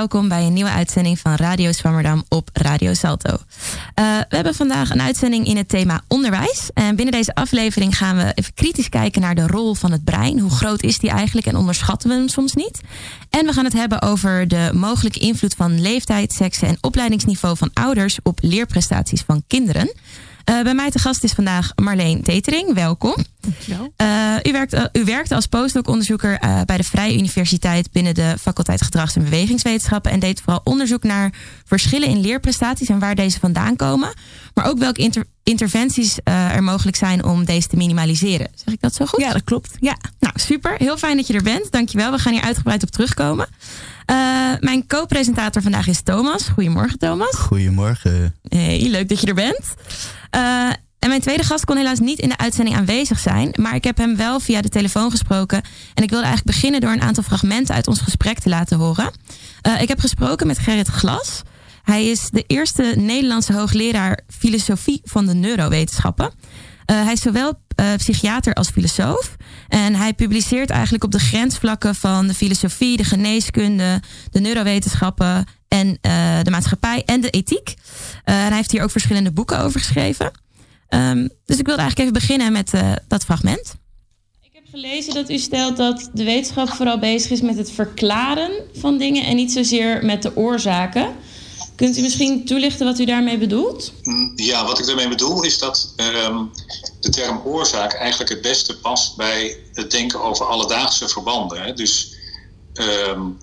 Welkom bij een nieuwe uitzending van Radio Swammerdam op Radio Salto. Uh, we hebben vandaag een uitzending in het thema onderwijs. En binnen deze aflevering gaan we even kritisch kijken naar de rol van het brein. Hoe groot is die eigenlijk en onderschatten we hem soms niet? En we gaan het hebben over de mogelijke invloed van leeftijd, seks en opleidingsniveau van ouders op leerprestaties van kinderen. Uh, bij mij te gast is vandaag Marleen Tetering. Welkom. Dankjewel. Uh, u, werkt, uh, u werkte als postdoc-onderzoeker bij de Vrije Universiteit binnen de faculteit Gedrags- en Bewegingswetenschappen en deed vooral onderzoek naar verschillen in leerprestaties en waar deze vandaan komen. Maar ook welke inter interventies er mogelijk zijn om deze te minimaliseren. Zeg ik dat zo goed? Ja, dat klopt. Ja. Nou, super. Heel fijn dat je er bent. Dankjewel. We gaan hier uitgebreid op terugkomen. Uh, mijn co-presentator vandaag is Thomas. Goedemorgen, Thomas. Goedemorgen. Hey, leuk dat je er bent. Uh, en mijn tweede gast kon helaas niet in de uitzending aanwezig zijn. Maar ik heb hem wel via de telefoon gesproken. En ik wilde eigenlijk beginnen door een aantal fragmenten uit ons gesprek te laten horen. Uh, ik heb gesproken met Gerrit Glas. Hij is de eerste Nederlandse hoogleraar filosofie van de neurowetenschappen. Uh, hij is zowel psychiater als filosoof. En hij publiceert eigenlijk op de grensvlakken van de filosofie, de geneeskunde, de neurowetenschappen en uh, de maatschappij en de ethiek. en hij heeft hier ook verschillende boeken over geschreven. Um, dus ik wilde eigenlijk even beginnen met dat fragment. Ik heb gelezen dat u stelt dat de wetenschap vooral bezig is met het verklaren van dingen en niet zozeer met de oorzaken. Kunt u misschien toelichten wat u daarmee bedoelt? Ja, wat ik daarmee bedoel is dat um, de term oorzaak eigenlijk het beste past bij het denken over alledaagse verbanden. Hè? Dus um,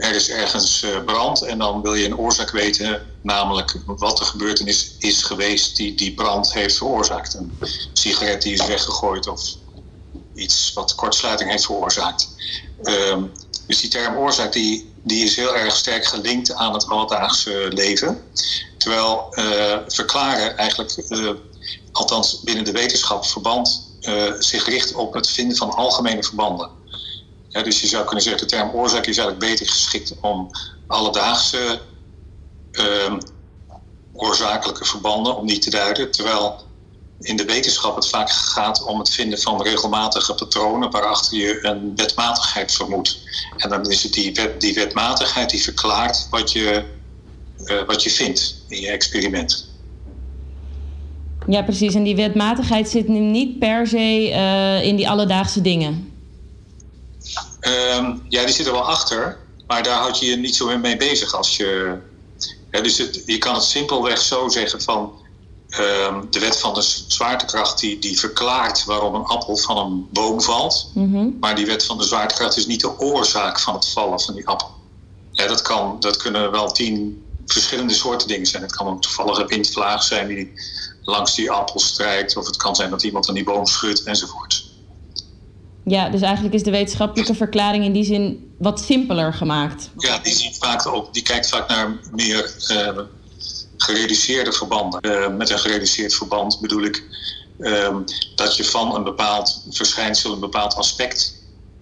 er is ergens uh, brand en dan wil je een oorzaak weten, namelijk wat de gebeurtenis is geweest die die brand heeft veroorzaakt. Een sigaret die is weggegooid of iets wat kortsluiting heeft veroorzaakt. Um, dus die term oorzaak die, die is heel erg sterk gelinkt aan het alledaagse leven. Terwijl uh, verklaren eigenlijk, uh, althans binnen de wetenschap, verband zich richt op het vinden van algemene verbanden. Ja, dus je zou kunnen zeggen, de term oorzaak is eigenlijk beter geschikt om alledaagse oorzakelijke verbanden, om die te duiden. Terwijl in de wetenschap het vaak gaat om het vinden van regelmatige patronen waarachter je een wetmatigheid vermoedt. En dan is het die, wet, die wetmatigheid die verklaart wat je, uh, wat je vindt in je experiment. Ja, precies. En die wetmatigheid zit niet per se uh, in die alledaagse dingen. Um, ja, die zit er wel achter, maar daar houd je je niet zo mee bezig als je. Dus het, je kan het simpelweg zo zeggen van Um, de wet van de zwaartekracht die, die verklaart waarom een appel van een boom valt. Mm -hmm. Maar die wet van de zwaartekracht is niet de oorzaak van het vallen van die appel. Ja, dat, kan, dat kunnen wel tien verschillende soorten dingen zijn. Het kan een toevallige windvlaag zijn die langs die appel strijkt. Of het kan zijn dat iemand aan die boom schudt enzovoort. Ja, dus eigenlijk is de wetenschappelijke verklaring in die zin wat simpeler gemaakt. Ja, die, ziet vaak op, die kijkt vaak naar meer... Uh, gereduceerde verbanden. Uh, met een gereduceerd verband bedoel ik uh, dat je van een bepaald verschijnsel een bepaald aspect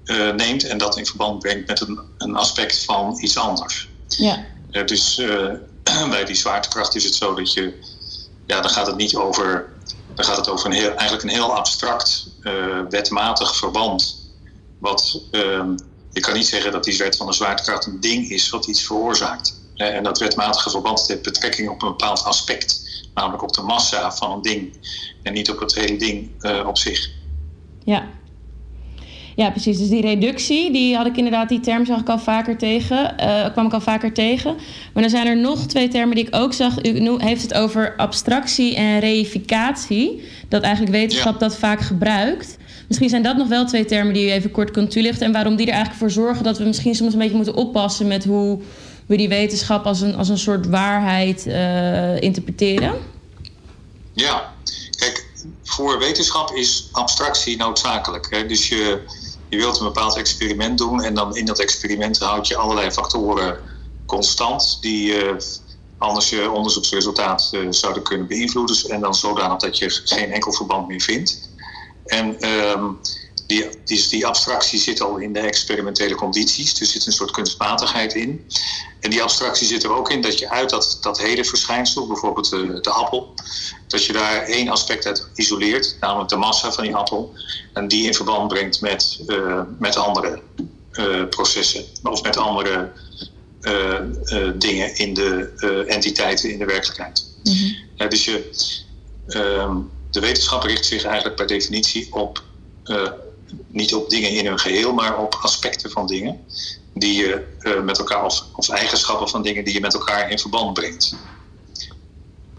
uh, neemt en dat in verband brengt met een, een aspect van iets anders. Ja. dus bij die zwaartekracht is het zo dat je, ja, dan gaat het niet over, dan gaat het over een heel, eigenlijk een heel abstract wetmatig verband. Wat ehm, je kan niet zeggen dat die wet van de zwaartekracht een ding is wat iets veroorzaakt. En dat wetmatige verband heeft betrekking op een bepaald aspect, namelijk op de massa van een ding en niet op het hele ding uh, op zich. Ja. Ja, precies. Dus die reductie, die had ik inderdaad, die term zag ik al vaker tegen, uh, kwam ik al vaker tegen. Maar dan zijn er nog twee termen die ik ook zag. U heeft het over abstractie en reificatie. Dat eigenlijk wetenschap ja. dat vaak gebruikt. Misschien zijn dat nog wel twee termen die u even kort kunt toelichten. En waarom die er eigenlijk voor zorgen dat we misschien soms een beetje moeten oppassen met hoe we die wetenschap als een, als een soort waarheid uh, interpreteren? Ja, kijk, voor wetenschap is abstractie noodzakelijk. Hè? Dus je, je wilt een bepaald experiment doen en dan in dat experiment houd je allerlei factoren constant die uh, anders je onderzoeksresultaat uh, zouden kunnen beïnvloeden en dan zodanig dat je geen enkel verband meer vindt. En um, die, die, die abstractie zit al in de experimentele condities, dus er zit een soort kunstmatigheid in. En die abstractie zit er ook in dat je uit dat, dat hele verschijnsel, bijvoorbeeld de, de appel, dat je daar één aspect uit isoleert, namelijk de massa van die appel, en die in verband brengt met, uh, met andere processen of met andere dingen in de entiteiten in de werkelijkheid. Mhm. dus je, ehm, de wetenschap richt zich eigenlijk per definitie op niet op dingen in hun geheel, maar op aspecten van dingen die je met elkaar, of, of, eigenschappen van dingen die je met elkaar in verband brengt.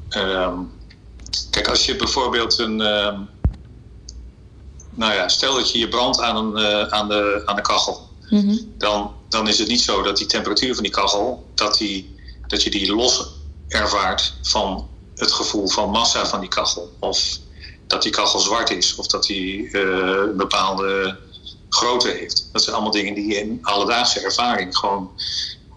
Um, kijk, als je bijvoorbeeld een. Uh, nou ja, stel dat je je brandt aan, een, uh, aan, de, aan de kachel. Mm -hmm. dan, dan is het niet zo dat die temperatuur van die kachel, dat, die, dat je die los ervaart van het gevoel van massa van die kachel. Of dat die kachel zwart is, of dat die een bepaalde grootte heeft. Dat zijn allemaal dingen die je in alledaagse ervaring gewoon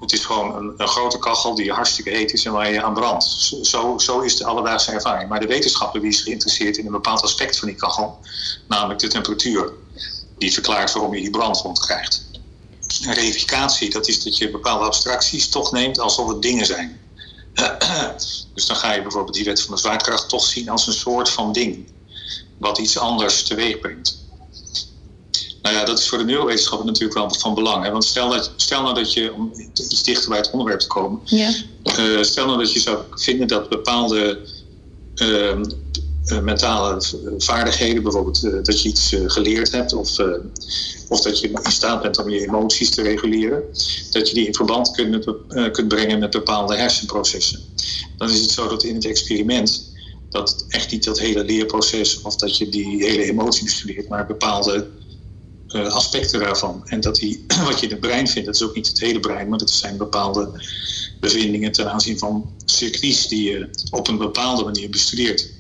het is gewoon een, een, grote kachel die hartstikke heet is en waar je aan brandt. Zo, zo is de alledaagse ervaring. Maar de wetenschapper die is geïnteresseerd in een bepaald aspect van die kachel, namelijk de temperatuur, die verklaart waarom je die brandwond krijgt. Reificatie, dat is dat je bepaalde abstracties toch neemt alsof het dingen zijn. dus dan ga je bijvoorbeeld die wet van de zwaartekracht toch zien als een soort van ding, wat iets anders teweeg brengt. Nou ja, dat is voor de neurowetenschappen natuurlijk wel van belang. Hè? Want stel, dat, stel nou dat je, om iets dichter bij het onderwerp te komen, ja. uh, stel nou dat je zou vinden dat bepaalde uh, mentale vaardigheden, bijvoorbeeld uh, dat je iets geleerd hebt of, of dat je in staat bent om je emoties te reguleren, dat je die in verband kunt, kunt brengen met bepaalde hersenprocessen. Dan is het zo dat in het experiment dat echt niet dat hele leerproces of dat je die hele emotie bestudeert, maar bepaalde uh, aspecten daarvan. En dat die, wat je in het brein vindt, dat is ook niet het hele brein, maar dat zijn bepaalde bevindingen ten aanzien van circuits die je op een bepaalde manier bestudeert.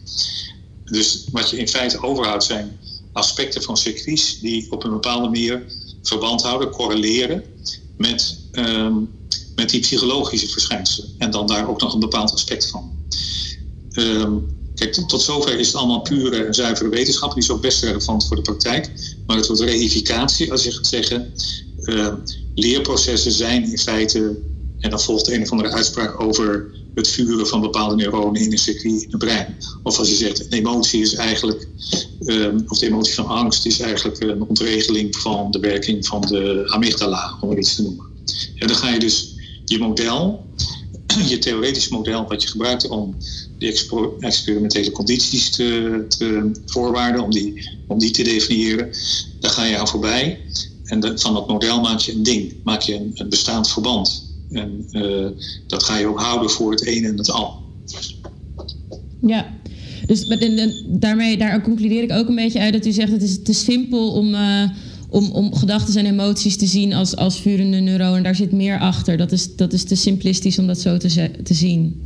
Dus wat je in feite overhoudt zijn aspecten van circuits die op een bepaalde manier verband houden, correleren met, um, met die psychologische verschijnselen. En dan daar ook nog een bepaald aspect van. Um, Tot zover is het allemaal pure en zuivere wetenschap. Die is ook best relevant voor de praktijk. Maar het wordt reificatie, als je gaat zeggen. Uh, leerprocessen zijn in feite. En dan volgt een of andere uitspraak over het vuren van bepaalde neuronen in een circuit in het brein. Of als je zegt, een emotie is eigenlijk. Uh, of de emotie van angst is eigenlijk een ontregeling van de werking van de amygdala, om het iets te noemen. En dan ga je dus je model je theoretisch model wat je gebruikt om die experimentele condities te, te voorwaarden, om die, om die te definiëren, daar ga je aan voorbij. En van dat model maak je een ding, maak je een, een bestaand verband. En uh, dat ga je ook houden voor het een en het al. Ja, dus daarmee daar concludeer ik ook een beetje uit dat u zegt het is te simpel om. Uh, om, om gedachten en emoties te zien als, als vurende neuronen. Daar zit meer achter. Dat is, dat is te simplistisch om dat zo te, zien.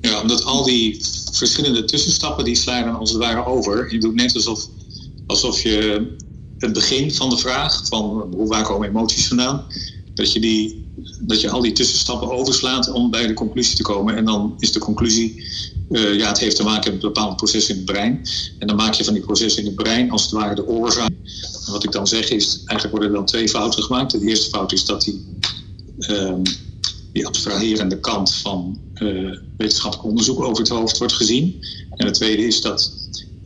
Ja, omdat al die verschillende tussenstappen die slaan als het ware over. Je doet net alsof, alsof je het begin van de vraag, van hoe waar komen emoties vandaan, dat je, die, dat je al die tussenstappen overslaat om bij de conclusie te komen. En dan is de conclusie, uh, ja, het heeft te maken met bepaalde processen in het brein. En dan maak je van die processen in het brein als het ware de oorzaak. En wat ik dan zeg is, eigenlijk worden er dan twee fouten gemaakt. De eerste fout is dat die, um, die abstraherende kant van uh, wetenschappelijk onderzoek over het hoofd wordt gezien. En het tweede is dat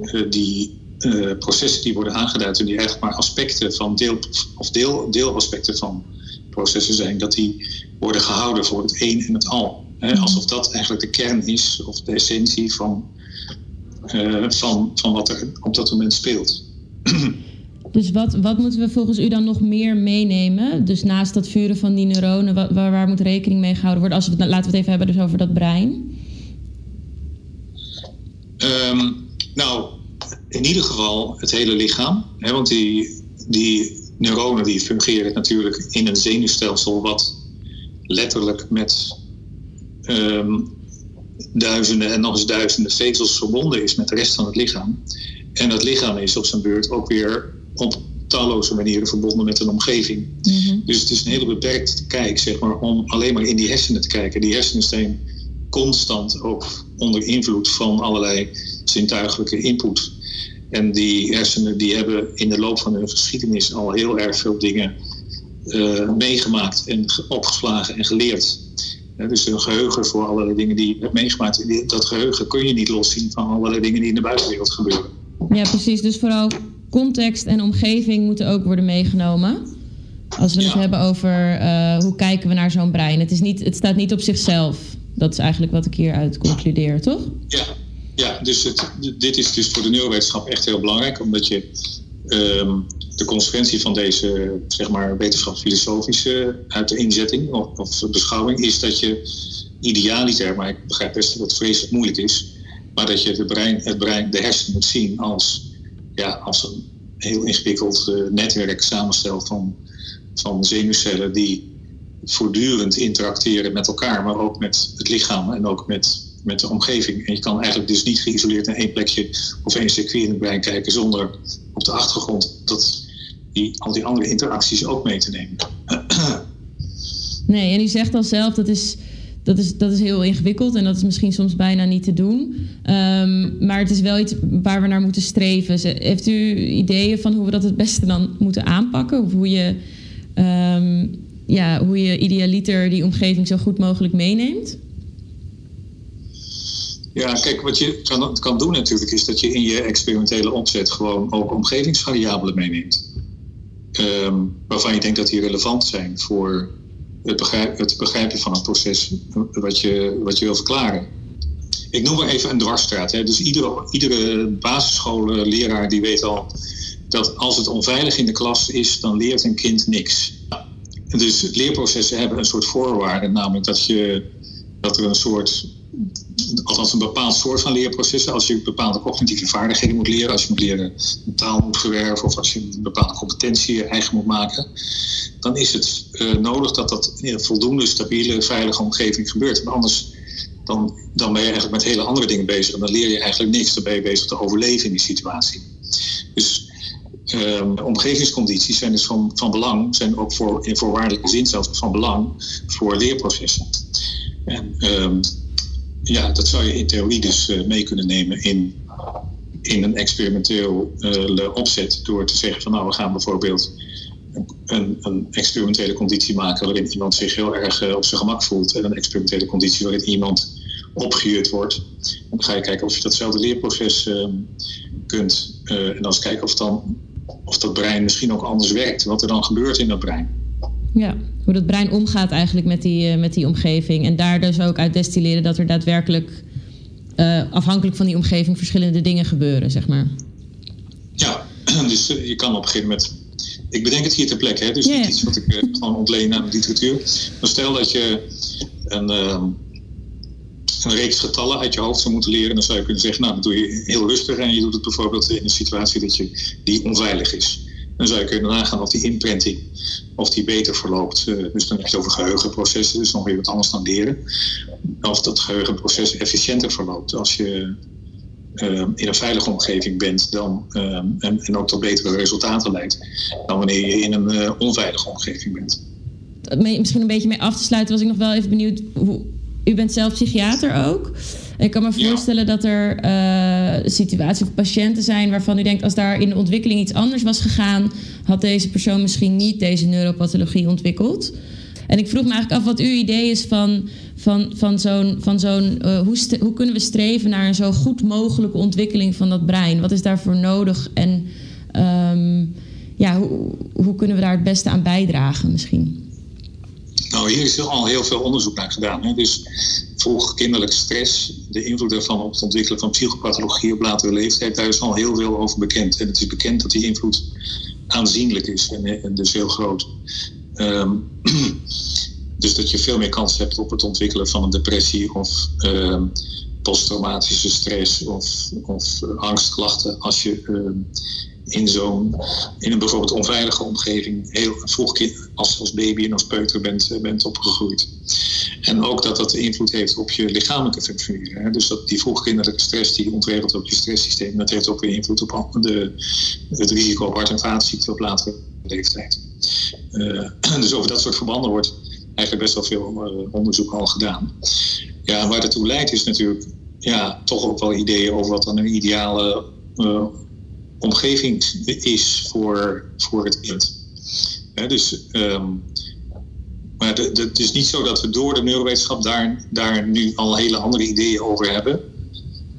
uh, die uh, processen die worden aangeduid en die eigenlijk maar aspecten van deel, of deel, deelaspecten van processen zijn, dat die worden gehouden voor het een en het al. Hè? Alsof dat eigenlijk de kern is of de essentie van, van, van wat er op dat moment speelt. Dus wat, wat moeten we volgens u dan nog meer meenemen? Dus naast dat vuren van die neuronen, waar, waar moet rekening mee gehouden worden? Als we laten we het even hebben dus over dat brein. Um, nou, in ieder geval het hele lichaam. Hè, want die, die neuronen die fungeren natuurlijk in een zenuwstelsel wat letterlijk met um, duizenden en nog eens duizenden vezels verbonden is met de rest van het lichaam. En dat lichaam is op zijn beurt ook weer op talloze manieren verbonden met een omgeving. Mhm. Dus het is een hele beperkte kijk, zeg maar, om alleen maar in die hersenen te kijken. Die hersenen zijn constant ook onder invloed van allerlei zintuigelijke input. En die hersenen die hebben in de loop van hun geschiedenis al heel erg veel dingen uh, meegemaakt en opgeslagen en geleerd. Dus een geheugen voor allerlei dingen die je hebt meegemaakt. Dat geheugen kun je niet loszien van allerlei dingen die in de buitenwereld gebeuren. Ja, precies. Dus vooral context en omgeving moeten ook worden meegenomen. Als we het hebben over uh, hoe kijken we naar zo'n brein. Het, is niet, het staat niet op zichzelf. Dat is eigenlijk wat ik hieruit concludeer, toch? Ja, ja dus het, dit is dus voor de neurowetenschap echt heel belangrijk. Omdat je um, de consequentie van deze zeg maar, wetenschapsfilosofische uit de inzetting of, of beschouwing is dat je idealiter, maar ik begrijp best dat het vreselijk moeilijk is, maar dat je het brein, het brein de hersenen moet zien als, ja, als een heel ingewikkeld uh, netwerk samenstelt van, van zenuwcellen die voortdurend interacteren met elkaar, maar ook met het lichaam en ook met, met de omgeving. En je kan eigenlijk dus niet geïsoleerd naar één plekje of één circuit in het brein kijken zonder op de achtergrond dat die, al die andere interacties ook mee te nemen. Nee, en u zegt al zelf dat is, dat is, dat is heel ingewikkeld en dat is misschien soms bijna niet te doen. Um, maar het is wel iets waar we naar moeten streven. Heeft u ideeën van hoe we dat het beste dan moeten aanpakken? Of hoe je, um, ja, hoe je idealiter die omgeving zo goed mogelijk meeneemt? Ja, kijk, wat je kan, kan doen natuurlijk is dat je in je experimentele opzet gewoon ook omgevingsvariabelen meeneemt. Um, waarvan je denkt dat die relevant zijn voor het, begrijp, het begrijpen van het proces wat je, wat je wil verklaren. Ik noem maar even een dwarsstraat. Hè. Dus iedere, iedere basisschoolleraar die weet al dat als het onveilig in de klas is, dan leert een kind niks. Dus leerprocessen hebben een soort voorwaarde, namelijk dat, je, dat er een soort althans een bepaald soort van leerprocessen. Als je bepaalde cognitieve vaardigheden moet leren, als je moet leren een taal moet verwerven of als je een bepaalde competentie eigen moet maken, dan is het uh, nodig dat dat in een voldoende stabiele, veilige omgeving gebeurt. Want anders dan, dan ben je eigenlijk met hele andere dingen bezig en dan leer je eigenlijk niks. Dan ben je bezig te overleven in die situatie. Dus um, omgevingscondities zijn dus van, van belang, zijn ook voor, in voorwaardelijke zin zelfs van belang voor leerprocessen. En, um, ja, dat zou je in theorie dus uh, mee kunnen nemen in, in een experimenteel uh, opzet. Door te zeggen van nou, we gaan bijvoorbeeld een, een, experimentele conditie maken waarin iemand zich heel erg uh, op zijn gemak voelt. En een experimentele conditie waarin iemand opgehuurd wordt. En dan ga je kijken of je datzelfde leerproces ehm, kunt. en dan eens kijken of, dan, of dat brein misschien ook anders werkt. Wat er dan gebeurt in dat brein. Ja, hoe dat brein omgaat eigenlijk met die, uh, met die omgeving. En daar dus ook uit destilleren dat er daadwerkelijk uh, afhankelijk van die omgeving verschillende dingen gebeuren, zeg maar. Ja, dus uh, je kan op een gegeven moment. Ik bedenk het hier ter plekke, hè? dus yeah. niet iets wat ik gewoon ontleen aan de literatuur. Maar stel dat je een, ehm, een reeks getallen uit je hoofd zou moeten leren, dan zou je kunnen zeggen, nou, dat doe je heel rustig en je doet het bijvoorbeeld in een situatie dat je, die onveilig is. Dan zou je kunnen nagaan of die imprinting of die beter verloopt. Uh, dus dan heb je het over geheugenprocessen, dus nog weer wat anders dan leren. Of dat geheugenproces efficiënter verloopt als je uh, in een veilige omgeving bent dan, uh, en, en, ook tot betere resultaten leidt dan wanneer je in een onveilige omgeving bent. Misschien een beetje mee af te sluiten was ik nog wel even benieuwd. Hoe, u bent zelf psychiater ook. Ik kan me voorstellen dat er uh, situaties of patiënten zijn waarvan u denkt, als daar in de ontwikkeling iets anders was gegaan, had deze persoon misschien niet deze neuropathologie ontwikkeld. En ik vroeg me eigenlijk af wat uw idee is van, van, van zo'n. Van zo'n uh, hoe, hoe kunnen we streven naar een zo goed mogelijke ontwikkeling van dat brein? Wat is daarvoor nodig? En um, ja, hoe, hoe kunnen we daar het beste aan bijdragen misschien? Nou, hier is al heel veel onderzoek naar gedaan. Hè. Dus vroeg kinderlijke stress, de invloed daarvan op het ontwikkelen van psychopathologie op latere leeftijd, daar is al heel veel over bekend. En het is bekend dat die invloed aanzienlijk is en, en dus heel groot. Um, dus dat je veel meer kans hebt op het ontwikkelen van een depressie of um, posttraumatische stress of, of angstklachten als je um, in zo'n, in een bijvoorbeeld onveilige omgeving, heel vroeg als, als baby en als peuter bent, eh, bent opgegroeid. En ook dat dat invloed heeft op je lichamelijke functioneren. Dus dat die vroegkinderlijke stress die ontregelt op je stresssysteem, dat heeft ook weer invloed op de, het risico op hart- en vaatziekten op latere leeftijd. Uh, dus over dat soort verbanden wordt eigenlijk best wel veel uh, onderzoek al gedaan. Ja, waar dat toe leidt is natuurlijk ja, toch ook wel ideeën over wat dan een ideale omgeving is voor, voor het kind. dus, um, maar het is niet zo dat we door de neurowetenschap daar, daar nu al hele andere ideeën over hebben.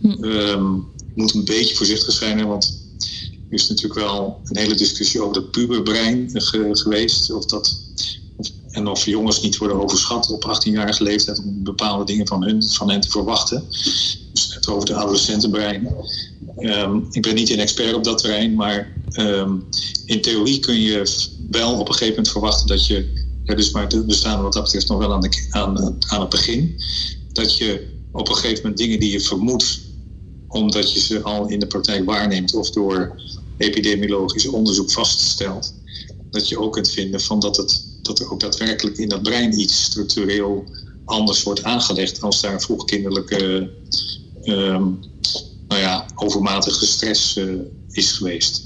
Hm. Um, moet een beetje voorzichtig zijn, want is natuurlijk wel een hele discussie over het puberbrein geweest. Of dat, en of jongens niet worden overschat op 18-jarige leeftijd om bepaalde dingen van, hun, van hen te verwachten. Dus over de adolescentenbrein. Um, ik ben niet een expert op dat terrein, maar ehm, in theorie kun je wel op een gegeven moment verwachten dat je, ja, dus maar we staan wat dat betreft nog wel aan, aan, aan het begin, dat je op een gegeven moment dingen die je vermoedt, omdat je ze al in de praktijk waarneemt of door epidemiologisch onderzoek vaststelt, dat je ook kunt vinden van dat, het, dat er ook daadwerkelijk in dat brein iets structureel anders wordt aangelegd als daar vroegkinderlijke um, nou ja, overmatige stress uh, is geweest.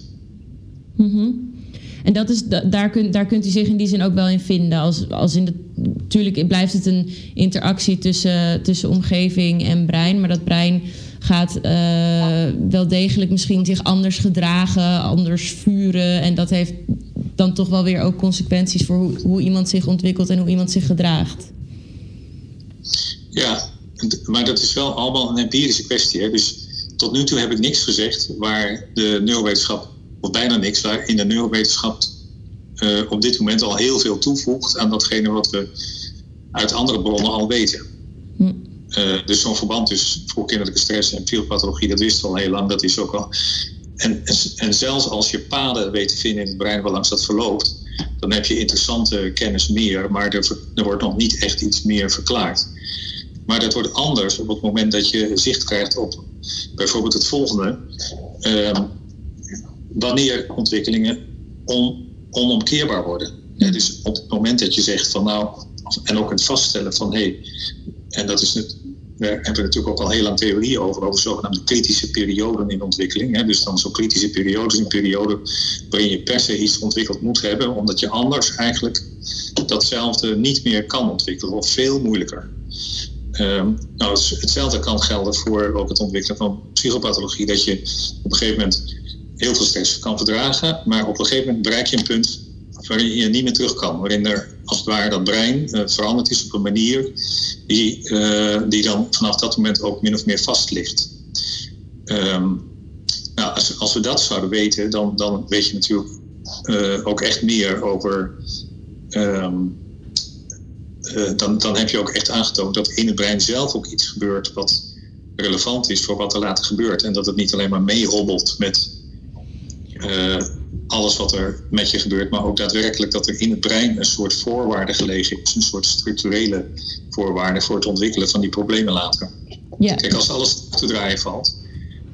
Mm En dat is, daar, kunt, daar kunt u zich in die zin ook wel in vinden. Als, als in de, natuurlijk blijft het een interactie tussen, tussen omgeving en brein. Maar dat brein gaat uh, wel degelijk misschien zich anders gedragen, anders vuren. En dat heeft dan toch wel weer ook consequenties voor hoe, hoe iemand zich ontwikkelt en hoe iemand zich gedraagt. Ja, maar dat is wel allemaal een empirische kwestie. Hè? Dus tot nu toe heb ik niks gezegd waar de neurowetenschap, of bijna niks, waar in de neurowetenschap uh, op dit moment al heel veel toevoegt aan datgene wat we uit andere bronnen al weten. Hm. Uh, dus zo'n verband tussen voorkinderlijke stress en psychopathologie, dat wist al heel lang. Dat is ook al. En, en, en, zelfs als je paden weet te vinden in het brein waarlangs dat verloopt, dan heb je interessante kennis meer, maar er, er wordt nog niet echt iets meer verklaard. Maar dat wordt anders op het moment dat je zicht krijgt op bijvoorbeeld het volgende. Uh, wanneer ontwikkelingen on, onomkeerbaar worden. dus op het moment dat je zegt van nou, en ook het vaststellen van hé, hey, en dat is het, we hebben natuurlijk ook al heel lang theorie over, over zogenaamde kritische perioden in ontwikkeling. Hè. Dus dan zo'n kritische periodes, een periode waarin je per se iets ontwikkeld moet hebben, omdat je anders eigenlijk datzelfde niet meer kan ontwikkelen of veel moeilijker. Um, nou, hetzelfde kan gelden voor ook het ontwikkelen van psychopathologie. Dat je op een gegeven moment heel veel stress kan verdragen, maar op een gegeven moment bereik je een punt waarin je niet meer terug kan. Waarin er als het ware dat brein uh, veranderd is op een manier die, uh, die dan vanaf dat moment ook min of meer vast ligt. Um, nou, als, als we dat zouden weten, dan, dan weet je natuurlijk uh, ook echt meer over. Um, dan, dan heb je ook echt aangetoond dat in het brein zelf ook iets gebeurt wat relevant is voor wat er later gebeurt. En dat het niet alleen maar meehobbelt met alles wat er met je gebeurt, maar ook daadwerkelijk dat er in het brein een soort voorwaarde gelegen is, een soort structurele voorwaarde voor het ontwikkelen van die problemen later. Ja. Kijk, als alles te draaien valt,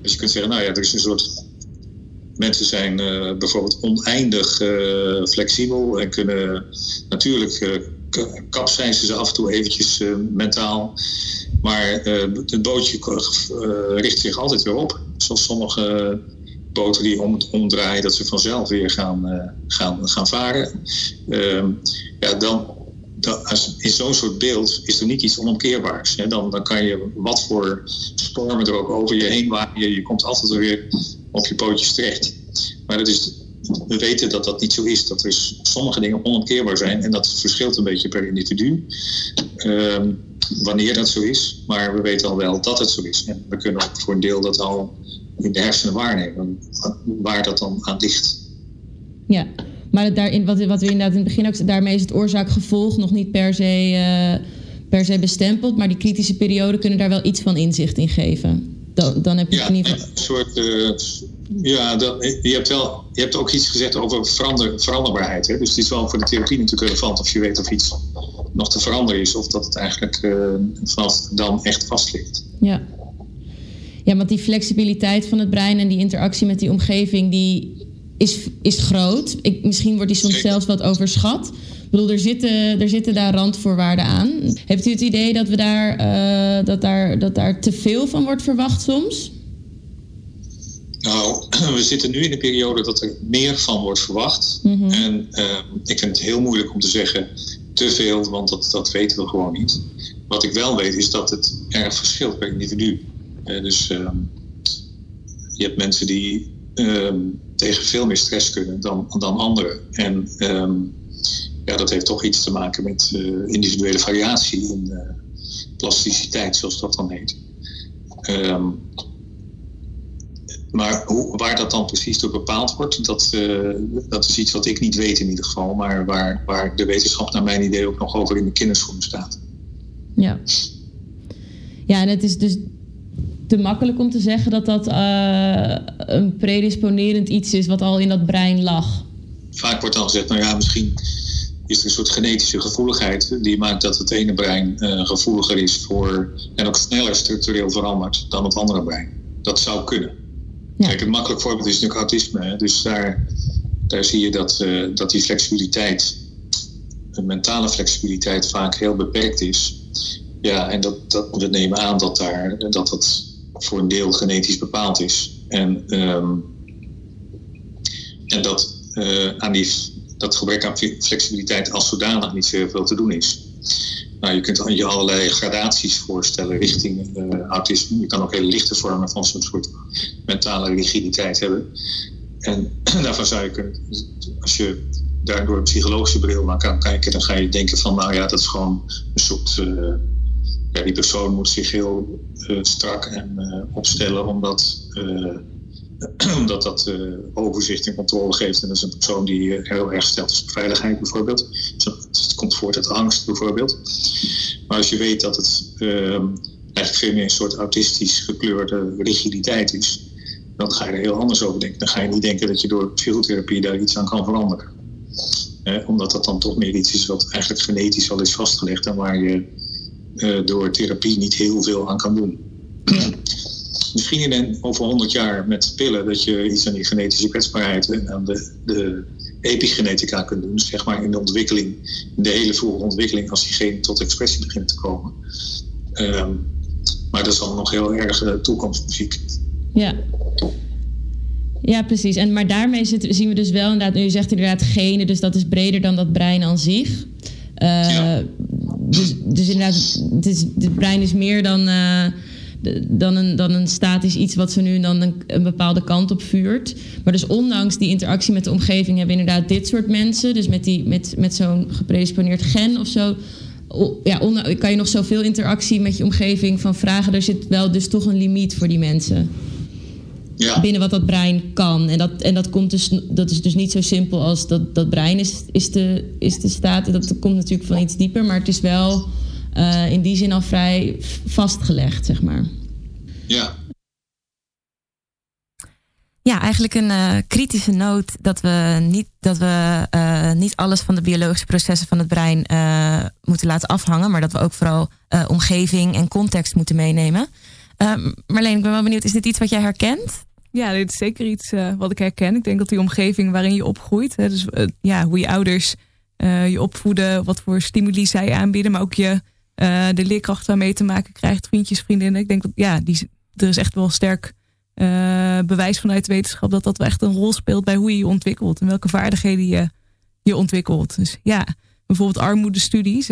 dus je kunt zeggen, nou ja, er is een soort. Mensen zijn uh, bijvoorbeeld oneindig uh, flexibel en kunnen natuurlijk uh, kapseizen ze af en toe eventjes mentaal. Maar het bootje richt zich altijd weer op. Zoals sommige boten die om, omdraaien, dat ze vanzelf weer gaan, gaan, gaan varen. Uh, ja, dan, als, in zo'n soort beeld is er niet iets onomkeerbaars. Hè? Dan, dan kan je wat voor stormen er ook over je heen waaien. Je komt altijd weer op je pootjes terecht. Maar dat is, we weten dat dat niet zo is. Dat er sommige dingen onomkeerbaar zijn. En dat verschilt een beetje per individu. Uh, wanneer dat zo is. Maar we weten al wel dat het zo is. En we kunnen ook voor een deel dat al in de hersenen waarnemen, waar dat dan aan ligt. Ja, maar daarin, wat, wat we inderdaad in het begin ook daarmee is het oorzaak-gevolg nog niet per se, uh, per se bestempeld, maar die kritische perioden kunnen daar wel iets van inzicht in geven. Dan, dan heb je ja, in ieder geval. Een soort, uh, ja, dat, je, hebt wel, je hebt ook iets gezegd over verander, veranderbaarheid. Hè? Dus het is wel voor de therapie natuurlijk relevant of je weet of iets nog te veranderen is, of dat het eigenlijk uh, vanaf dan echt vast ligt. Ja. Ja, want die flexibiliteit van het brein en die interactie met die omgeving, die is, is groot. Ik, misschien wordt die soms zelfs wat overschat. Ik bedoel, er zitten, er zitten daar randvoorwaarden aan. Heeft u het idee dat, we daar, uh, dat, daar, dat daar te veel van wordt verwacht soms? Nou, we zitten nu in een periode dat er meer van wordt verwacht. Mm -hmm. En uh, ik vind het heel moeilijk om te zeggen te veel, want dat, dat weten we gewoon niet. Wat ik wel weet is dat het erg verschilt per individu. Uh, dus uh, je hebt mensen die uh, tegen veel meer stress kunnen dan, dan anderen. En ehm, ja, dat heeft toch iets te maken met eh, individuele variatie in plasticiteit, zoals dat dan heet. Ehm, maar hoe, waar dat dan precies door bepaald wordt, dat, dat is iets wat ik niet weet in ieder geval. Maar waar, waar de wetenschap naar mijn idee ook nog over in de kinderschoenen staat. Ja. Ja, en het is dus te makkelijk om te zeggen dat dat uh, een predisponerend iets is wat al in dat brein lag. Vaak wordt dan gezegd, nou ja, misschien is er een soort genetische gevoeligheid die maakt dat het ene brein uh, gevoeliger is voor en ook sneller structureel verandert dan het andere brein. Dat zou kunnen. Ja. Kijk, een makkelijk voorbeeld is natuurlijk autisme. Hè? Dus daar, daar zie je dat, uh, dat die flexibiliteit, de mentale flexibiliteit, vaak heel beperkt is. Ja, en dat, dat, we nemen aan dat, daar, dat dat voor een deel genetisch bepaald is. En, um, en dat uh, aan die, dat gebrek aan flexibiliteit als zodanig niet zoveel te doen is. Nou, je kunt je allerlei gradaties voorstellen richting uh, autisme. Je kan ook hele lichte vormen van zo'n soort mentale rigiditeit hebben. En daarvan zou je kunnen, als je daar door een psychologische bril naar kan kijken, dan ga je denken van, nou ja, dat is gewoon een soort uh, ja, die persoon moet zich heel uh, strak en opstellen, omdat, omdat dat overzicht en controle geeft. En dat is een persoon die heel erg stelt is op veiligheid, bijvoorbeeld. Dus het komt voort uit angst, bijvoorbeeld. Maar als je weet dat het ehm, eigenlijk veel meer een soort autistisch gekleurde rigiditeit is, dan ga je er heel anders over denken. Dan ga je niet denken dat je door psychotherapie daar iets aan kan veranderen. omdat dat dan toch meer iets is wat eigenlijk genetisch al is vastgelegd en waar je uh, door therapie niet heel veel aan kan doen. Misschien in over 100 jaar met pillen dat je iets aan die genetische kwetsbaarheid en aan de, de epigenetica kunt doen. Zeg maar in de ontwikkeling, in de hele vroege ontwikkeling, als die geen tot expressie begint te komen. Um, maar dat is dan nog heel erg uh, toekomstmuziek. Ja. Ja, precies. En, maar daarmee zit, zien we dus wel inderdaad, nu je zegt inderdaad genen, dus dat is breder dan dat brein aan zich. Uh, ja dus, dus inderdaad, het, is, het brein is meer dan, uh, dan, een, dan een statisch iets wat ze nu dan een, een, bepaalde kant op vuurt. Maar dus ondanks die interactie met de omgeving hebben inderdaad dit soort mensen, dus met, die, met, met zo'n gepredisponeerd gen of zo. Ja, kan je nog zoveel interactie met je omgeving van vragen. Er zit wel dus toch een limiet voor die mensen. Ja. binnen wat dat brein kan. En, dat, en dat, komt dus, dat is dus niet zo simpel als dat, dat brein is, is, de, is de staat. Dat komt natuurlijk van iets dieper, maar het is wel uh, in die zin al vrij vastgelegd, zeg maar. Ja. Ja, eigenlijk een uh, kritische noot dat we, niet, dat we uh, niet alles van de biologische processen van het brein moeten laten afhangen, maar dat we ook vooral omgeving en context moeten meenemen. Uh, Marleen, ik ben wel benieuwd, is dit iets wat jij herkent? Ja, dit is zeker iets uh, wat ik herken. Ik denk dat die omgeving waarin je opgroeit, hè, dus uh, ja, hoe je ouders uh, je opvoeden, wat voor stimuli zij aanbieden, maar ook je, de leerkracht waarmee te maken krijgt, vriendjes, vriendinnen. Ik denk dat ja, die, er is echt wel sterk bewijs vanuit de wetenschap dat dat wel echt een rol speelt bij hoe je je ontwikkelt en welke vaardigheden je, je ontwikkelt. Dus ja, bijvoorbeeld armoedestudies.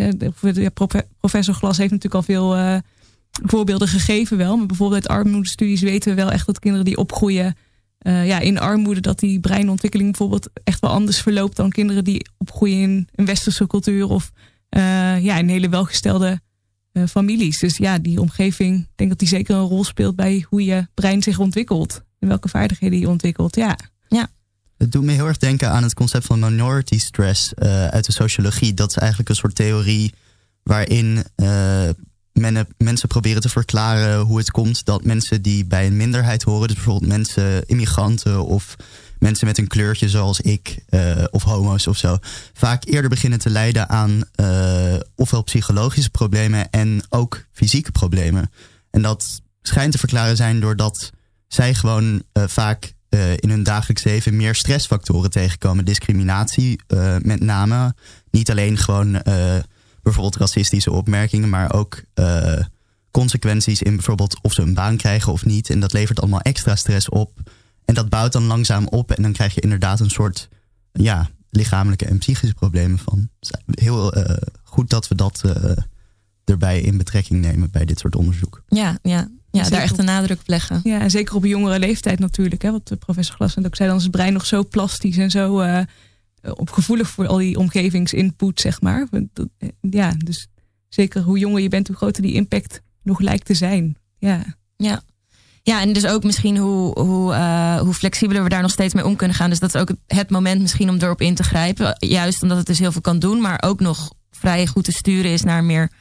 Professor Glas heeft natuurlijk al veel voorbeelden gegeven wel. Maar bijvoorbeeld uit armoedestudies weten we wel echt dat kinderen die opgroeien ja, in armoede, dat die breinontwikkeling bijvoorbeeld echt wel anders verloopt dan kinderen die opgroeien in een westerse cultuur of ja, in hele welgestelde uh, families. Dus ja, die omgeving, ik denk dat die zeker een rol speelt bij hoe je brein zich ontwikkelt en welke vaardigheden je ontwikkelt. Ja. ja. Het doet me heel erg denken aan het concept van minority stress uit de sociologie. Dat is eigenlijk een soort theorie waarin men, mensen proberen te verklaren hoe het komt dat mensen die bij een minderheid horen, dus bijvoorbeeld mensen, immigranten of mensen met een kleurtje zoals ik uh, of homo's of zo, vaak eerder beginnen te lijden aan uh, ofwel psychologische problemen en ook fysieke problemen. En dat schijnt te verklaren zijn doordat zij gewoon uh, vaak in hun dagelijks leven meer stressfactoren tegenkomen. Discriminatie met name. Niet alleen gewoon bijvoorbeeld racistische opmerkingen, maar ook consequenties in bijvoorbeeld of ze een baan krijgen of niet. En dat levert allemaal extra stress op. En dat bouwt dan langzaam op en dan krijg je inderdaad een soort ja, lichamelijke en psychische problemen van. Heel uh, goed dat we dat uh, erbij in betrekking nemen bij dit soort onderzoek. Ja, ja. Ja, daar echt een nadruk op leggen. Ja, en zeker op een jongere leeftijd natuurlijk. Hè, wat professor Glas ook zei, dan is het brein nog zo plastisch en zo uh, eh, op gevoelig voor al die omgevingsinput, zeg maar. Eh, ja, dus zeker hoe jonger je bent, hoe groter die impact nog lijkt te zijn. Ja. Ja. Ja, en dus ook misschien hoe, hoe, uh, hoe flexibeler we daar nog steeds mee om kunnen gaan. Dus dat is ook het moment misschien om erop in te grijpen. Juist omdat het dus heel veel kan doen, maar ook nog vrij goed te sturen is naar een meer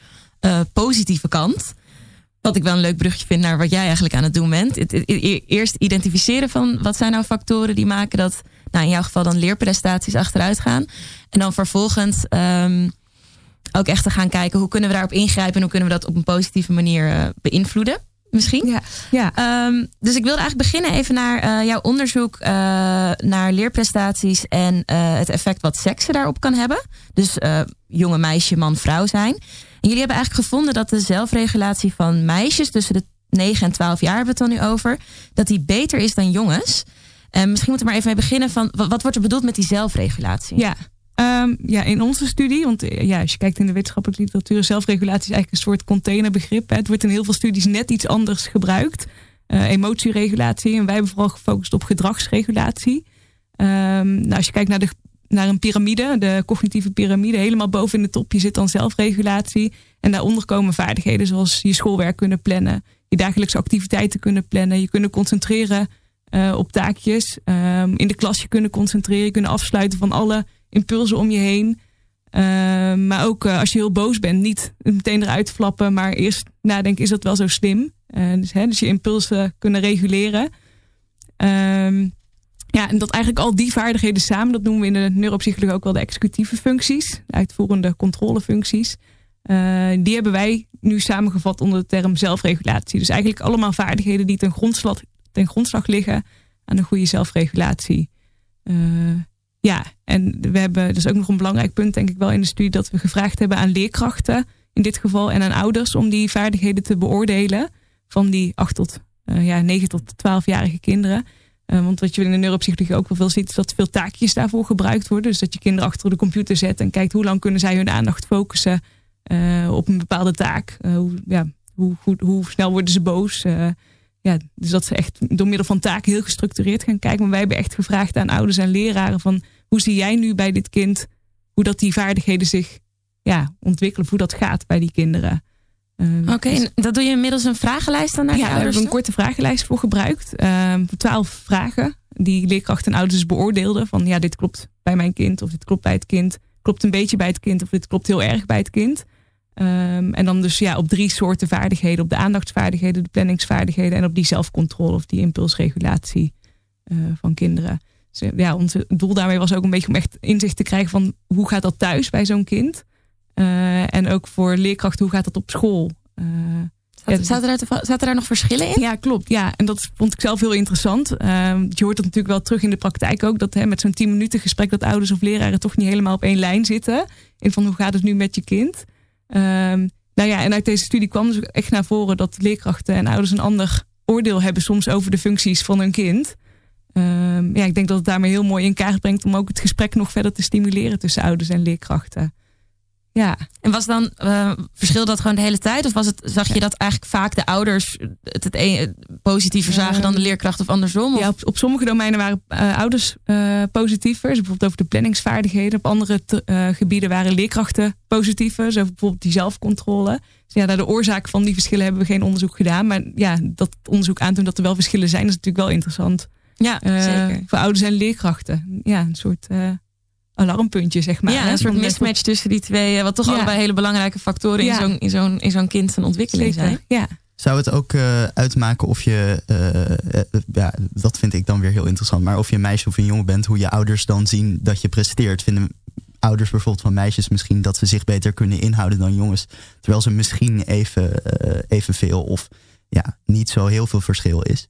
uh, positieve kant. Wat ik wel een leuk brugje vind naar wat jij eigenlijk aan het doen bent. Eerst identificeren van wat zijn nou factoren die maken dat, nou in jouw geval dan leerprestaties achteruit gaan. En dan vervolgens um, ook echt te gaan kijken hoe kunnen we daarop ingrijpen en hoe kunnen we dat op een positieve manier uh, beïnvloeden. Misschien. Ja. ja. Um, dus ik wilde eigenlijk beginnen even naar uh, jouw onderzoek uh, naar leerprestaties en uh, het effect wat seksen daarop kan hebben. Dus jonge meisje, man, vrouw zijn. En jullie hebben eigenlijk gevonden dat de zelfregulatie van meisjes tussen de 9 en 12 jaar hebben we het dan nu over, dat die beter is dan jongens. En misschien moeten we maar even mee beginnen van wat, wat wordt er bedoeld met die zelfregulatie? Ja, Um, ja, in onze studie, want eh, ja, als je kijkt in de wetenschappelijke literatuur, zelfregulatie is eigenlijk een soort containerbegrip. Hè. Het wordt in heel veel studies net iets anders gebruikt. Uh, emotieregulatie. En wij hebben vooral gefocust op gedragsregulatie. Um, nou, als je kijkt naar, de, naar een piramide, de cognitieve piramide, helemaal boven in de top, je zit dan zelfregulatie. En daaronder komen vaardigheden zoals je schoolwerk kunnen plannen, je dagelijkse activiteiten kunnen plannen, je kunnen concentreren uh, op taakjes, um, in de klas je kunnen concentreren, je kunnen afsluiten van alle impulsen om je heen. Uh, maar ook uh, als je heel boos bent, niet meteen eruit flappen, maar eerst nadenken, is dat wel zo slim? Uh, dus, hè, dus je impulsen kunnen reguleren. Um, ja, en dat eigenlijk al die vaardigheden samen, dat noemen we in de neuropsychologie ook wel de executieve functies, de uitvoerende controlefuncties. die hebben wij nu samengevat onder de term zelfregulatie. Dus eigenlijk allemaal vaardigheden die ten grondslag, ten grondslag liggen aan een goede zelfregulatie. Ja, en we hebben dus ook nog een belangrijk punt, denk ik wel, in de studie, dat we gevraagd hebben aan leerkrachten in dit geval en aan ouders om die vaardigheden te beoordelen van die 8 tot uh, ja, 9 tot 12-jarige kinderen. Uh, want wat je in de neuropsychologie ook wel veel ziet, is dat veel taakjes daarvoor gebruikt worden. Dus dat je kinderen achter de computer zet en kijkt hoe lang kunnen zij hun aandacht focussen uh, op een bepaalde taak. hoe, ja, hoe, hoe, snel worden ze boos? Ja, dus dat ze echt door middel van taken heel gestructureerd gaan kijken. Maar wij hebben echt gevraagd aan ouders en leraren van hoe zie jij nu bij dit kind hoe dat die vaardigheden zich ja, ontwikkelen, hoe dat gaat bij die kinderen. Uh, Oké, dus, dat doe je inmiddels een vragenlijst dan naar ja, daar hebben we een korte vragenlijst voor gebruikt. Uh, twaalf vragen die leerkrachten en ouders beoordeelden. Van ja, dit klopt bij mijn kind of dit klopt bij het kind. Klopt een beetje bij het kind of dit klopt heel erg bij het kind. Um, en dan dus ja, op drie soorten vaardigheden. Op de aandachtsvaardigheden, de planningsvaardigheden en op die zelfcontrole of die impulsregulatie uh, van kinderen. Dus ja, ons doel daarmee was ook een beetje om echt inzicht te krijgen van hoe gaat dat thuis bij zo'n kind. Uh, en ook voor leerkrachten, hoe gaat dat op school. Uh, Zaten, zaten, er, zaten daar nog verschillen in? Ja, klopt. Ja, en dat vond ik zelf heel interessant. Uh, je hoort dat natuurlijk wel terug in de praktijk ook. Dat hè, met zo'n 10 minuten gesprek dat ouders of leraren toch niet helemaal op één lijn zitten. In van hoe gaat het nu met je kind. Um, nou ja, en uit deze studie kwam dus echt naar voren dat leerkrachten en ouders een ander oordeel hebben soms over de functies van hun kind. Um, ja, ik denk dat het daarmee heel mooi in kaart brengt om ook het gesprek nog verder te stimuleren tussen ouders en leerkrachten. Ja. En was dan uh, verschil dat gewoon de hele tijd? Of was het, zag je dat eigenlijk vaak de ouders het, het een, positiever zagen dan de leerkracht of andersom? Ja, op, op sommige domeinen waren uh, ouders uh, positiever. Dus bijvoorbeeld over de planningsvaardigheden. Op andere gebieden waren leerkrachten positiever. Zo bijvoorbeeld die zelfcontrole. Dus ja, naar de oorzaak van die verschillen hebben we geen onderzoek gedaan. Maar ja, dat onderzoek aantoont dat er wel verschillen zijn, is natuurlijk wel interessant. Ja, zeker. Voor ouders en leerkrachten. Ja, een soort alarmpuntje, zeg maar. Ja, een soort mismatch tussen die twee, eh, wat toch ja. allebei hele belangrijke factoren in zo'n in zo'n in zo'n kind zijn ontwikkeling zijn. Ja. Zou het ook uh, uitmaken of je, uh, ja, dat vind ik dan weer heel interessant, maar of je een meisje of een jongen bent, hoe je ouders dan zien dat je presteert? Vinden ouders bijvoorbeeld van meisjes misschien dat ze zich beter kunnen inhouden dan jongens, terwijl ze misschien even, evenveel of ja, niet zo heel veel verschil is?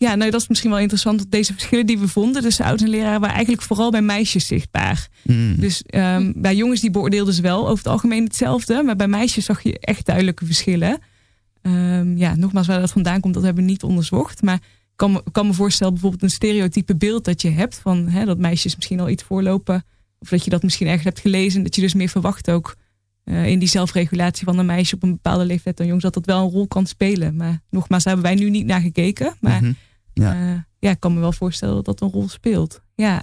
Ja, nou dat is misschien wel interessant. Dat deze verschillen die we vonden tussen ouders en leraren waren eigenlijk vooral bij meisjes zichtbaar. Mm. Dus um, bij jongens die beoordeelden ze wel over het algemeen hetzelfde. Maar bij meisjes zag je echt duidelijke verschillen. Um, ja, nogmaals, waar dat vandaan komt, dat hebben we niet onderzocht. Maar ik kan, kan me voorstellen bijvoorbeeld een stereotype beeld dat je hebt. Van hè, dat meisjes misschien al iets voorlopen. Of dat je dat misschien ergens hebt gelezen. Dat je dus meer verwacht ook uh, in die zelfregulatie van een meisje op een bepaalde leeftijd dan jongens. Dat dat wel een rol kan spelen. Maar nogmaals, daar hebben wij nu niet naar gekeken. Maar... Mm -hmm. Ja. Uh, ja, ik kan me wel voorstellen dat dat een rol speelt. Ja.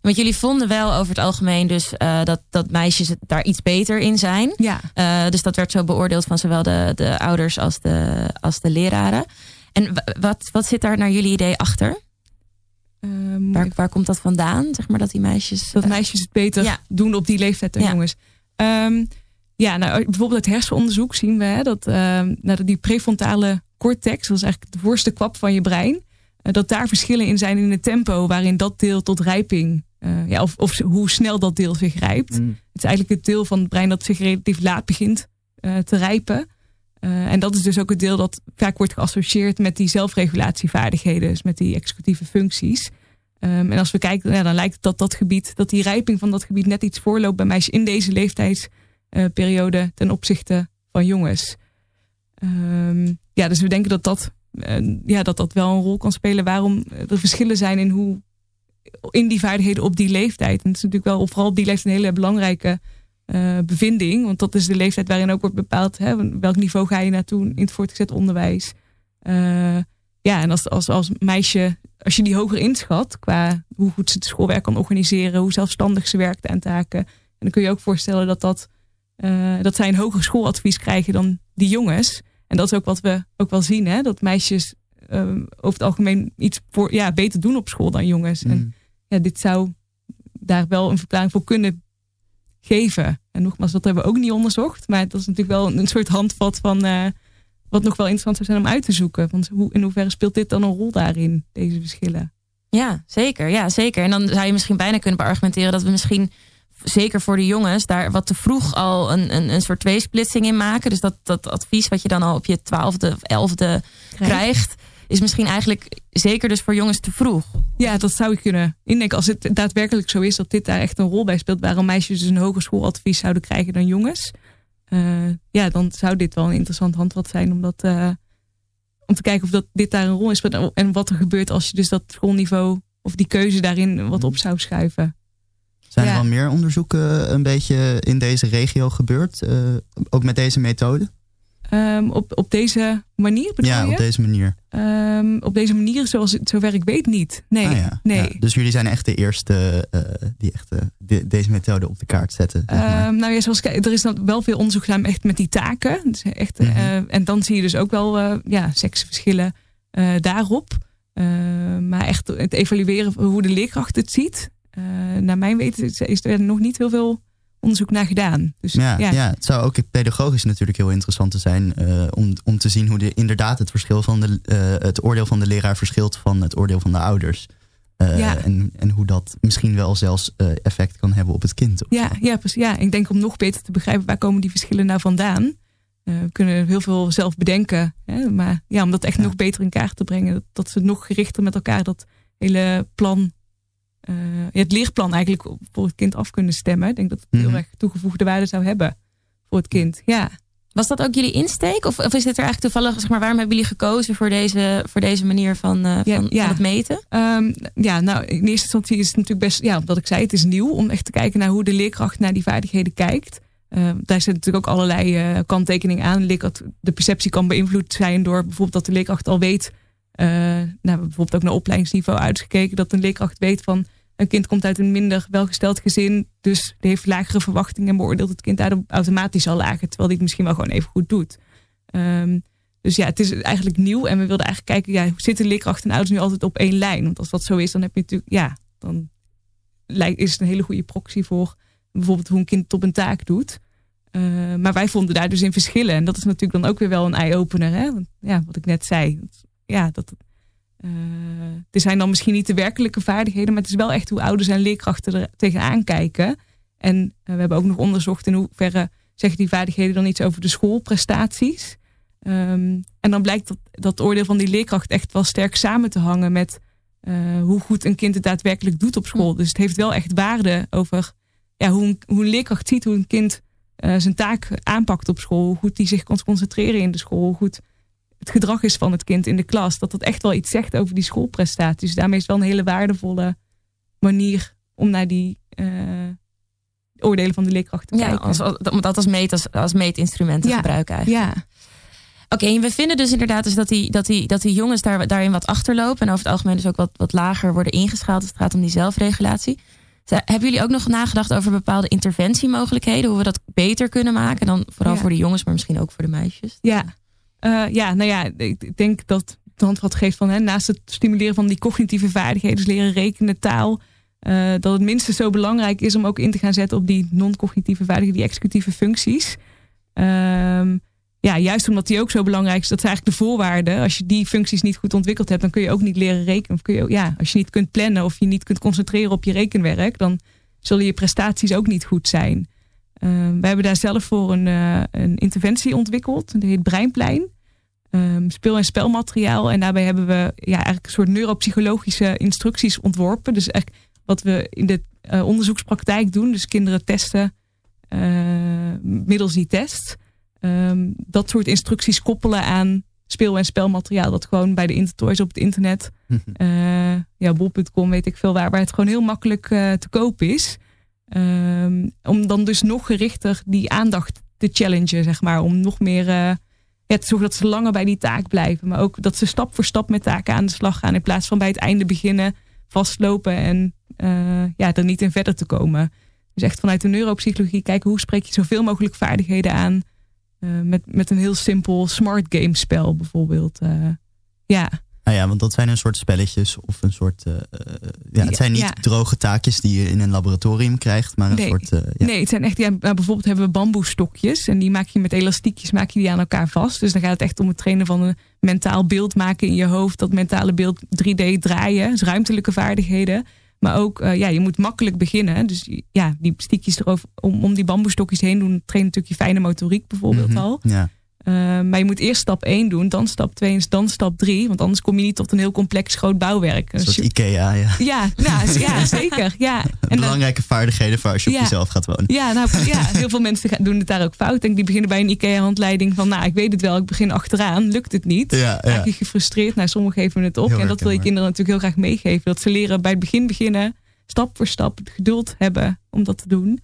Want jullie vonden wel over het algemeen dus uh, dat, dat meisjes daar iets beter in zijn. Ja. Uh, dus dat werd zo beoordeeld van zowel de, de ouders als de, als de leraren. En wat, wat zit daar naar jullie idee achter? Ehm, Waar, waar komt dat vandaan? Zeg maar dat die meisjes. dat eh, meisjes het beter Ja. doen op die leeftijd dan Ja. jongens. Ehm, ja, nou, bijvoorbeeld het hersenonderzoek zien we hè, dat, dat die prefrontale cortex, dat is eigenlijk de voorste kwap van je brein, eh, dat daar verschillen in zijn in het tempo waarin dat deel tot rijping, eh, ja, of, of hoe snel dat deel zich rijpt. Mm. Het is eigenlijk het deel van het brein dat zich relatief laat begint eh, te rijpen. En dat is dus ook het deel dat vaak wordt geassocieerd met die zelfregulatievaardigheden, dus met die executieve functies. Ehm, en als we kijken, ja, dan lijkt het dat dat gebied, dat die rijping van dat gebied net iets voorloopt bij meisjes in deze leeftijdsperiode ten opzichte van jongens. Ehm, ja, dus we denken dat dat, eh, ja, dat dat wel een rol kan spelen waarom er verschillen zijn in hoe in die vaardigheden op die leeftijd. En het is natuurlijk wel vooral op die leeftijd een hele belangrijke eh, bevinding. Want dat is de leeftijd waarin ook wordt bepaald hè, welk niveau ga je naartoe in het voortgezet onderwijs. Eh, ja, en als, als, als meisje, als je die hoger inschat qua hoe goed ze het schoolwerk kan organiseren, hoe zelfstandig ze werkt aan taken. En dan kun je ook voorstellen dat, dat, eh, dat zij een hoger schooladvies krijgen dan die jongens. En dat is ook wat we ook wel zien, hè? dat meisjes eh, over het algemeen iets voor, ja, beter doen op school dan jongens. En Mm. ja, dit zou daar wel een verklaring voor kunnen geven. En nogmaals, dat hebben we ook niet onderzocht. Maar dat is natuurlijk wel een, een soort handvat van eh, wat nog wel interessant zou zijn om uit te zoeken. Want hoe, in hoeverre speelt dit dan een rol daarin, deze verschillen? Ja, zeker. Ja, zeker. En dan zou je misschien bijna kunnen beargumenteren dat we misschien, zeker voor de jongens, daar wat te vroeg al een, een, een soort tweesplitsing in maken. Dus dat, dat advies wat je dan al op je twaalfde of elfde krijgt, is misschien eigenlijk zeker dus voor jongens te vroeg. Ja, dat zou ik kunnen indenken. Als het daadwerkelijk zo is dat dit daar echt een rol bij speelt, waarom meisjes dus een hoger schooladvies zouden krijgen dan jongens. eh, ja, dan zou dit wel een interessant handvat zijn om, dat, eh, om te kijken of dat, dit daar een rol speelt. En wat er gebeurt als je dus dat schoolniveau of die keuze daarin wat op zou schuiven. Zijn er wel meer onderzoeken een beetje in deze regio gebeurd? eh, ook met deze methode? Ehm, op, op deze manier bedoel Ja, je? op deze manier. Ehm, op deze manier, zoals zover ik weet, niet. Nee, Ah, ja. nee. Ja, dus jullie zijn echt de eerste eh, die echt eh, de- deze methode op de kaart zetten. zeg maar. Ehm, nou ja, zoals er is dan wel veel onderzoek gedaan echt met die taken. Dus echt, Mhm. eh, en dan zie je dus ook wel eh ja, seksverschillen eh, daarop. Eh, maar echt het evalueren hoe de leerkracht het ziet. Eh, naar mijn weten is, er nog niet heel veel onderzoek naar gedaan. Dus ja, ja, ja. het zou ook pedagogisch natuurlijk heel interessant te zijn eh, om, om te zien hoe de, inderdaad het verschil van de, eh, het oordeel van de leraar verschilt van het oordeel van de ouders. Ja. en, en hoe dat misschien wel zelfs effect kan hebben op het kind. Ja, zo. ja, precies. Ja, ik denk om nog beter te begrijpen waar komen die verschillen nou vandaan. We kunnen heel veel zelf bedenken. Hè? Maar ja, om dat echt Ja. nog beter in kaart te brengen. Dat, dat ze nog gerichter met elkaar dat hele plan, eh, het leerplan eigenlijk voor het kind af kunnen stemmen. Ik denk dat het Mhm. heel erg toegevoegde waarde zou hebben voor het kind. Ja. Was dat ook jullie insteek? Of, of is dit er eigenlijk toevallig, zeg maar, waarom hebben jullie gekozen voor deze, voor deze manier van, eh, Ja, van, ja. van het meten? Ehm, ja, nou, in eerste instantie is het natuurlijk best, ja, omdat ik zei, het is nieuw om echt te kijken naar hoe de leerkracht naar die vaardigheden kijkt. Ehm, daar zitten natuurlijk ook allerlei eh, kanttekeningen aan. De, perceptie kan beïnvloed zijn door bijvoorbeeld dat de leerkracht al weet, eh, nou, bijvoorbeeld ook naar opleidingsniveau uitgekeken, dat een leerkracht weet van een kind komt uit een minder welgesteld gezin, dus die heeft lagere verwachtingen en beoordeelt het kind daardoor automatisch al lager, terwijl die het misschien wel gewoon even goed doet. Ehm, dus ja, het is eigenlijk nieuw en we wilden eigenlijk kijken, ja, zitten leerkrachten en ouders nu altijd op één lijn? Want als dat zo is, dan heb je natuurlijk, ja, dan is het een hele goede proxy voor bijvoorbeeld hoe een kind op een taak doet. Eh, maar wij vonden daar dus in verschillen. En dat is natuurlijk dan ook weer wel een eye-opener. Hè? Ja, wat ik net zei. Ja, dat, er zijn dan misschien niet de werkelijke vaardigheden, maar het is wel echt hoe ouders en leerkrachten er tegenaan kijken. En eh, we hebben ook nog onderzocht in hoeverre zeggen die vaardigheden dan iets over de schoolprestaties. Ehm, en dan blijkt dat dat oordeel van die leerkracht echt wel sterk samen te hangen met eh, hoe goed een kind het daadwerkelijk doet op school. Dus het heeft wel echt waarde over ja, hoe, een, hoe een leerkracht ziet hoe een kind eh, zijn taak aanpakt op school. Hoe goed hij zich kan concentreren in de school. Hoe goed het gedrag is van het kind in de klas. Dat dat echt wel iets zegt over die schoolprestaties. Dus daarmee is het wel een hele waardevolle manier om naar die eh, oordelen van de leerkracht te Ja, kijken. als, als- om dat als, meet, als, als meetinstrument te Ja. gebruiken eigenlijk. ja. Oké, en we vinden dus inderdaad dus dat, die, dat, die, dat die jongens daar, daarin wat achterlopen. En over het algemeen dus ook wat, wat lager worden ingeschaald als het gaat om die zelfregulatie. Ze- Hebben jullie ook nog nagedacht over bepaalde interventiemogelijkheden? Hoe we dat beter kunnen maken? Dan vooral Ja. voor de jongens, maar misschien ook voor de meisjes. Ja. Eh, ja, nou ja, ik denk dat het handvat geeft van hè, naast het stimuleren van die cognitieve vaardigheden, dus leren rekenen, taal, uh, dat het minstens zo belangrijk is om ook in te gaan zetten op die non-cognitieve vaardigheden, die executieve functies. Um, ja, juist omdat die ook zo belangrijk is, dat is eigenlijk de voorwaarde. Als je die functies niet goed ontwikkeld hebt, dan kun je ook niet leren rekenen. Of kun je, ja, als je niet kunt plannen of je niet kunt concentreren op je rekenwerk, dan zullen je prestaties ook niet goed zijn. Uh, we hebben daar zelf voor een, uh, een interventie ontwikkeld. Dat heet Breinplein. Um, speel- en spelmateriaal. En daarbij hebben we ja, eigenlijk een soort neuropsychologische instructies ontworpen. Dus eigenlijk wat we in de uh, onderzoekspraktijk doen. Dus kinderen testen middels die test. Um, dat soort instructies koppelen aan speel- en spelmateriaal. Dat gewoon bij de Intertoys op het internet. uh, ja, bol.com weet ik veel waar. Waar het gewoon heel makkelijk te koop is. Um, om dan dus nog gerichter die aandacht te challengen, zeg maar. Om nog meer uh, ja, te zorgen dat ze langer bij die taak blijven. Maar ook dat ze stap voor stap met taken aan de slag gaan. In plaats van bij het einde beginnen, vastlopen en ja, er niet in verder te komen. Dus echt vanuit de neuropsychologie kijken hoe spreek je zoveel mogelijk vaardigheden aan uh, met, met een heel simpel smart game spel bijvoorbeeld. Ja. Nou ja, want dat zijn een soort spelletjes of een soort. Uh, ja, het zijn niet ja. droge taakjes die je in een laboratorium krijgt, maar een nee. soort. ja. Nee, het zijn echt. Ja, nou, bijvoorbeeld hebben we bamboestokjes en die maak je met elastiekjes maak je die aan elkaar vast. Dus dan gaat het echt om het trainen van een mentaal beeld maken in je hoofd. Dat mentale beeld 3D draaien, dus ruimtelijke vaardigheden. Maar ook, uh, ja, je moet makkelijk beginnen. Dus ja, die stiekjes erover, om, om die bamboestokjes heen doen, train natuurlijk je fijne motoriek bijvoorbeeld mm -hmm. al. Ja. Uh, maar je moet eerst stap 1 doen, dan stap 2 en dan stap 3. Want anders kom je niet tot een heel complex groot bouwwerk. Een soort je... IKEA, ja. Ja, nou, ja zeker. Ja. En Belangrijke dan... vaardigheden voor als je ja. op jezelf gaat wonen. Ja, nou, ja, heel veel mensen doen het daar ook fout. En die beginnen bij een IKEA-handleiding van... nou, ik weet het wel, ik begin achteraan, lukt het niet. Ja, ja. je gefrustreerd, nou, sommigen geven het op. Heel en dat wil je kinderen natuurlijk heel graag meegeven. Dat ze leren bij het begin beginnen stap voor stap het geduld hebben om dat te doen.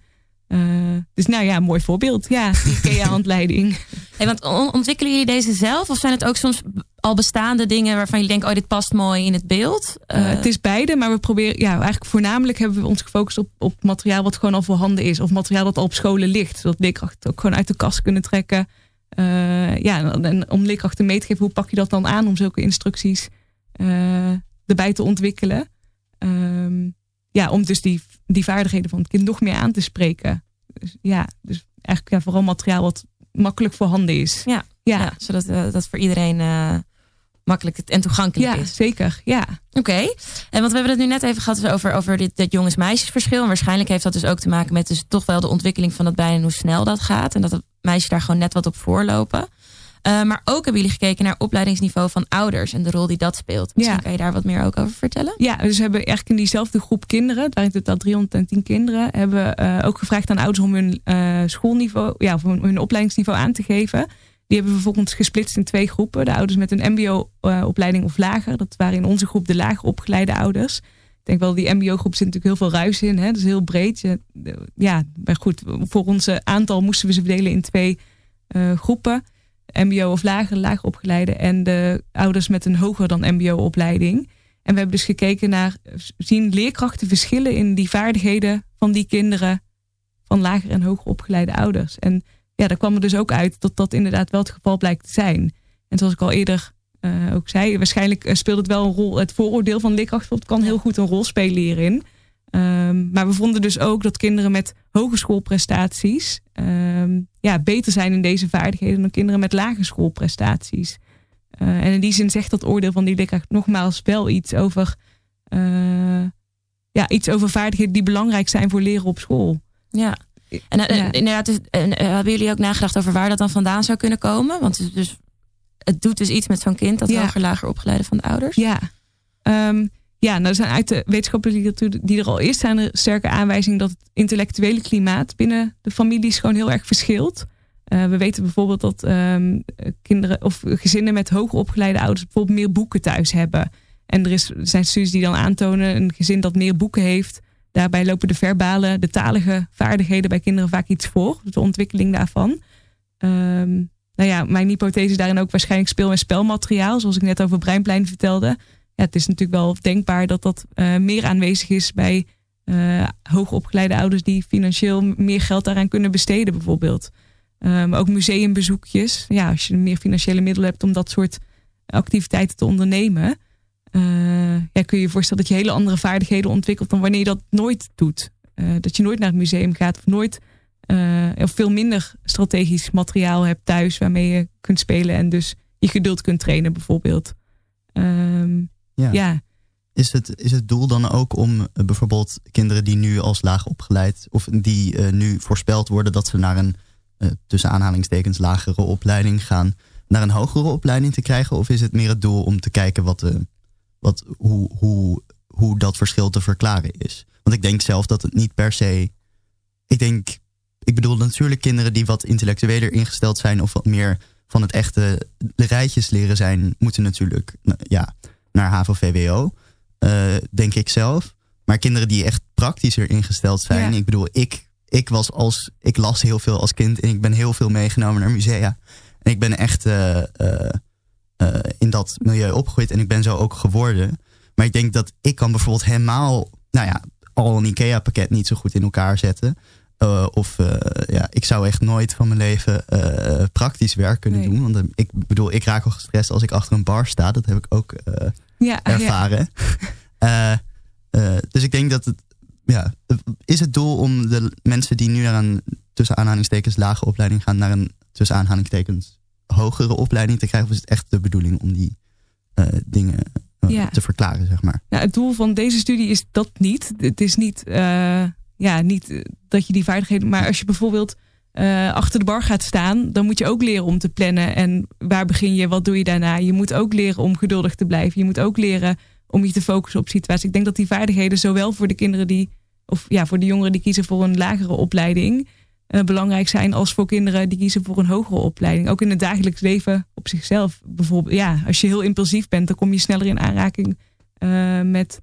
Uh, dus nou ja, mooi voorbeeld. Ja, die IKEA-handleiding. Hey, want ontwikkelen jullie deze zelf? Of zijn het ook soms al bestaande dingen waarvan je denkt... oh, dit past mooi in het beeld? Uh, uh, het is beide, maar we proberen... ja, eigenlijk voornamelijk hebben we ons gefocust op, op materiaal... wat gewoon al voorhanden is. Of materiaal dat al op scholen ligt. Zodat leerkrachten ook gewoon uit de kast kunnen trekken. Uh, ja, en om leerkrachten mee te geven... hoe pak je dat dan aan om zulke instructies erbij te ontwikkelen... Um, ja, om dus die, die vaardigheden van het kind nog meer aan te spreken. Dus ja, dus eigenlijk ja, vooral materiaal wat makkelijk voorhanden is. Ja, ja. ja zodat uh, dat voor iedereen uh, makkelijk en toegankelijk ja, is. Zeker, ja. Oké, okay. en want we hebben het nu net even gehad over, over dit, dit jongens-meisjesverschil. En waarschijnlijk heeft dat dus ook te maken met dus toch wel de ontwikkeling van dat brein en hoe snel dat gaat. En dat het meisjes daar gewoon net wat op voorlopen. Uh, maar ook hebben jullie gekeken naar opleidingsniveau van ouders en de rol die dat speelt. Misschien ja. kan je daar wat meer ook over vertellen? Ja, dus we hebben eigenlijk in diezelfde groep kinderen, het waren in totaal 310 kinderen, hebben uh, ook gevraagd aan ouders om hun uh, schoolniveau, ja, of hun opleidingsniveau aan te geven. Die hebben we vervolgens gesplitst in twee groepen. De ouders met een MBO-opleiding of lager. Dat waren in onze groep de lager opgeleide ouders. Ik denk wel, die MBO-groep zit natuurlijk heel veel ruis in. Hè? Dat is heel breed. Ja, maar goed, voor onze aantal moesten we ze verdelen in twee groepen. MBO of lager, lager opgeleide en de ouders met een hoger dan MBO-opleiding. En we hebben dus gekeken naar, zien leerkrachten verschillen in die vaardigheden van die kinderen van lager en hoger opgeleide ouders. En ja, daar kwam er dus ook uit dat dat inderdaad wel het geval blijkt te zijn. En zoals ik al eerder uh, ook zei, waarschijnlijk speelt het wel een rol, het vooroordeel van leerkrachten, kan heel goed een rol spelen hierin. Um, maar we vonden dus ook dat kinderen met hogeschoolprestaties um, ja, beter zijn in deze vaardigheden dan kinderen met lage schoolprestaties. Uh, en in die zin zegt dat oordeel van die leerkracht nogmaals wel iets over, uh, ja, iets over vaardigheden die belangrijk zijn voor leren op school. Ja. En, ja. inderdaad, dus, hebben jullie ook nagedacht over waar dat dan vandaan zou kunnen komen? Want het, dus, het doet dus iets met zo'n kind, dat ja. hoger lager opgeleide van de ouders. Ja. Um, ja, nou, zijn uit de wetenschappelijke literatuur die er al is, zijn er sterke aanwijzingen dat het intellectuele klimaat binnen de families gewoon heel erg verschilt. Uh, we weten bijvoorbeeld dat um, kinderen of gezinnen met hoger opgeleide ouders bijvoorbeeld meer boeken thuis hebben. En er, is, er zijn studies die dan aantonen een gezin dat meer boeken heeft. Daarbij lopen de verbale, de talige vaardigheden bij kinderen vaak iets voor. De ontwikkeling daarvan. Um, nou ja, mijn hypothese daarin ook waarschijnlijk speel- en spelmateriaal. Zoals ik net over Breinplein vertelde het is natuurlijk wel denkbaar dat dat uh, meer aanwezig is bij uh, hoogopgeleide ouders die financieel meer geld daaraan kunnen besteden, bijvoorbeeld. Um, ook museumbezoekjes. Ja, als je meer financiële middelen hebt om dat soort activiteiten te ondernemen, ja, kun je je voorstellen dat je hele andere vaardigheden ontwikkelt dan wanneer je dat nooit doet. dat je nooit naar het museum gaat of nooit of veel minder strategisch materiaal hebt thuis waarmee je kunt spelen en dus je geduld kunt trainen bijvoorbeeld. Ehm, ja. ja. Is het, is het doel dan ook om eh, bijvoorbeeld kinderen die nu als laag opgeleid of die uh, nu voorspeld worden dat ze naar een uh, tussen aanhalingstekens lagere opleiding gaan, naar een hogere opleiding te krijgen? Of is het meer het doel om te kijken wat, uh, wat, hoe, hoe, hoe dat verschil te verklaren is? Want ik denk zelf dat het niet per se. Ik denk, ik bedoel natuurlijk kinderen die wat intellectueler ingesteld zijn of wat meer van het echte de rijtjes leren zijn, moeten natuurlijk ja, naar HAVO-VWO, uh, denk ik zelf. Maar kinderen die echt praktischer ingesteld zijn. Ik bedoel, ik, ik was als ik las heel veel als kind en ik ben heel veel meegenomen naar musea. En ik ben echt uh, uh, in dat milieu opgegroeid en ik ben zo ook geworden. Maar ik denk dat ik kan bijvoorbeeld helemaal, nou ja, al een IKEA-pakket niet zo goed in elkaar zetten. Uh, of uh, ja, ik zou echt nooit van mijn leven uh, praktisch werk kunnen nee. doen. Want ik bedoel, ik raak al gestrest als ik achter een bar sta. Dat heb ik ook ja, ervaren. Ja. dus ik denk dat het, ja, is het doel om de mensen die nu naar een tussen aanhalingstekens lage opleiding gaan, naar een tussen aanhalingstekens hogere opleiding te krijgen? Of is het echt de bedoeling om die dingen ja. te verklaren, zeg maar? Ja, het doel van deze studie is dat niet. Het is niet ja, niet eh, dat je die vaardigheden. Maar als je bijvoorbeeld uh, achter de bar gaat staan, dan moet je ook leren om te plannen. En waar begin je, wat doe je daarna? Je moet ook leren om geduldig te blijven. Je moet ook leren om je te focussen op situaties. Ik denk dat die vaardigheden zowel voor de kinderen die, of ja, voor de jongeren die kiezen voor een lagere opleiding, uh, belangrijk zijn als voor kinderen die kiezen voor een hogere opleiding. Ook in het dagelijks leven op zichzelf. Bijvoorbeeld, ja, als je heel impulsief bent, dan kom je sneller in aanraking uh, met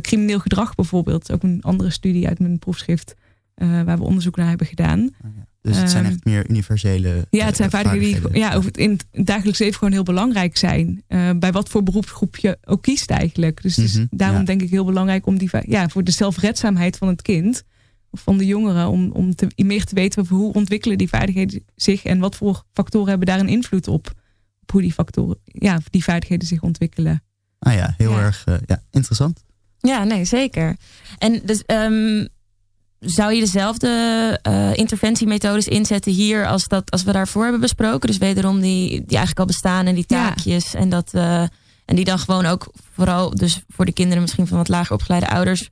crimineel gedrag bijvoorbeeld. Ook een andere studie uit mijn proefschrift waar we onderzoek naar hebben gedaan. Oh. Dus het zijn um, echt meer universele. Ja, het zijn vaardigheden die ja, over het in het dagelijks leven gewoon heel belangrijk zijn. Uh, bij wat voor beroepsgroep je ook kiest eigenlijk. Dus, mm -hmm, dus daarom ja. denk ik heel belangrijk om die ja, voor de zelfredzaamheid van het kind of van de jongeren, om, om te, meer te weten over hoe ontwikkelen die vaardigheden zich en wat voor factoren hebben daar een invloed op. Op hoe die factoren, ja, die vaardigheden zich ontwikkelen. Ah ja, heel ja. erg ja, interessant. Ja, nee, zeker. En dus um, zou je dezelfde uh, interventiemethodes inzetten hier als, dat, als we daarvoor hebben besproken? Dus wederom die, die eigenlijk al bestaan en die taakjes. Ja. En, dat, uh, en die dan gewoon ook vooral dus voor de kinderen misschien van wat lager opgeleide ouders.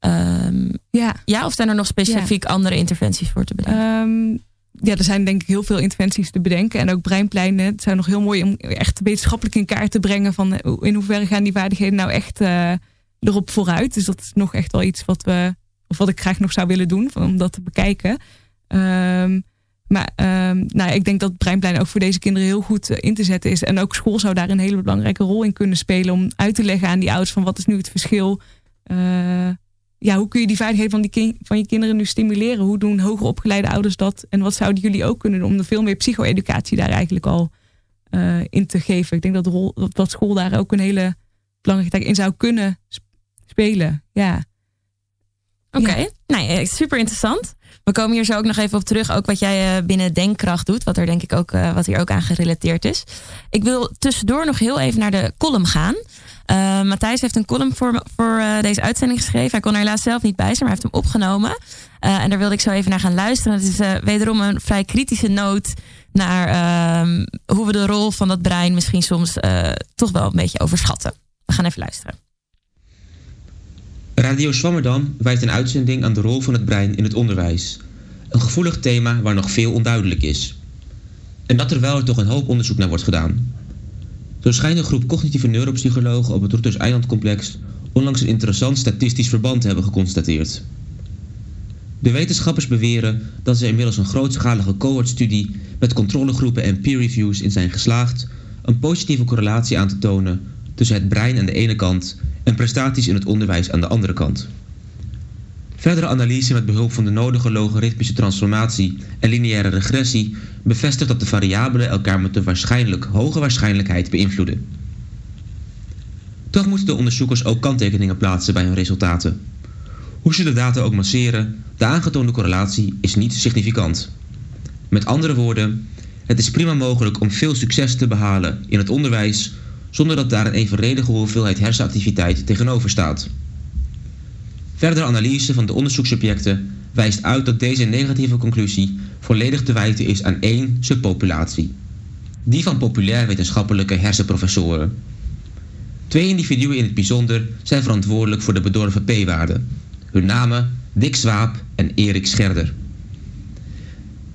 Um, ja. ja, of zijn er nog specifiek ja. andere interventies voor te bedenken? Um, ja, er zijn denk ik heel veel interventies te bedenken. En ook breinpleinen. Het zijn nog heel mooi om echt wetenschappelijk in kaart te brengen van in hoeverre gaan die vaardigheden nou echt uh, erop vooruit. Dus dat is nog echt wel iets wat we, of wat ik graag nog zou willen doen, om dat te bekijken. Um, maar um, nou, ik denk dat Breinplein ook voor deze kinderen heel goed uh, in te zetten is. En ook school zou daar een hele belangrijke rol in kunnen spelen. Om uit te leggen aan die ouders van wat is nu het verschil. Uh, ja, hoe kun je die veiligheid van, die van je kinderen nu stimuleren? Hoe doen hoger opgeleide ouders dat? En wat zouden jullie ook kunnen doen om er veel meer psycho-educatie daar eigenlijk al uh, in te geven? Ik denk dat, rol, dat school daar ook een hele belangrijke taak in zou kunnen spelen. Ja. Oké, okay. ja. nee, super interessant. We komen hier zo ook nog even op terug, ook wat jij uh, binnen Denkkracht doet, wat er denk ik ook, uh, wat hier ook aan gerelateerd is. Ik wil tussendoor nog heel even naar de column gaan. Uh, Matthijs heeft een column voor, voor deze uitzending geschreven. Hij kon er helaas zelf niet bij zijn, maar hij heeft hem opgenomen. en daar wilde ik zo even naar gaan luisteren. Het is wederom een vrij kritische noot naar ehm, hoe we de rol van dat brein misschien soms toch wel een beetje overschatten. We gaan even luisteren. Radio Swammerdam wijst een uitzending aan de rol van het brein in het onderwijs. Een gevoelig thema waar nog veel onduidelijk is. En dat terwijl er toch een hoop onderzoek naar wordt gedaan. Zo schijnt een groep cognitieve neuropsychologen op het Routers Eilandcomplex onlangs een interessant statistisch verband te hebben geconstateerd. De wetenschappers beweren dat ze inmiddels een grootschalige cohortstudie met controlegroepen en peer reviews in zijn geslaagd een positieve correlatie aan te tonen tussen het brein aan de ene kant en prestaties in het onderwijs aan de andere kant. Verdere analyse met behulp van de nodige logaritmische transformatie en lineaire regressie bevestigt dat de variabelen elkaar met een waarschijnlijk hoge waarschijnlijkheid beïnvloeden. Toch moeten de onderzoekers ook kanttekeningen plaatsen bij hun resultaten. Hoe ze de data ook masseren, de aangetoonde correlatie is niet significant. Met andere woorden, het is prima mogelijk om veel succes te behalen in het onderwijs zonder dat daar een evenredige hoeveelheid hersenactiviteit tegenover staat. Verdere analyse van de onderzoeksobjecten wijst uit dat deze negatieve conclusie volledig te wijten is aan één subpopulatie. Die van populair wetenschappelijke hersenprofessoren. Twee individuen in het bijzonder zijn verantwoordelijk voor de bedorven p-waarde. Hun namen Dick Swaap en Erik Scherder.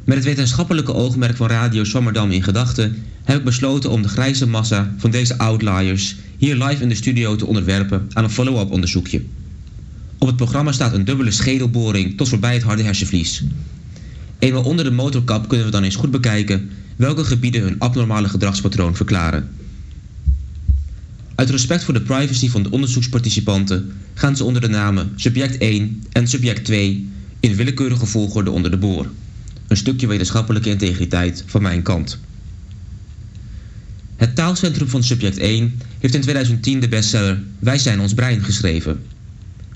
Met het wetenschappelijke oogmerk van Radio Swammerdam in gedachten heb ik besloten om de grijze massa van deze outliers hier live in de studio te onderwerpen aan een follow-up onderzoekje. Op het programma staat een dubbele schedelboring tot voorbij het harde hersenvlies. Eenmaal onder de motorkap kunnen we dan eens goed bekijken welke gebieden hun abnormale gedragspatroon verklaren. Uit respect voor de privacy van de onderzoeksparticipanten gaan ze onder de namen subject 1 en subject 2 in willekeurige volgorde onder de boor. Een stukje wetenschappelijke integriteit van mijn kant. Het taalcentrum van subject 1 heeft in 2010 de bestseller Wij zijn ons brein geschreven.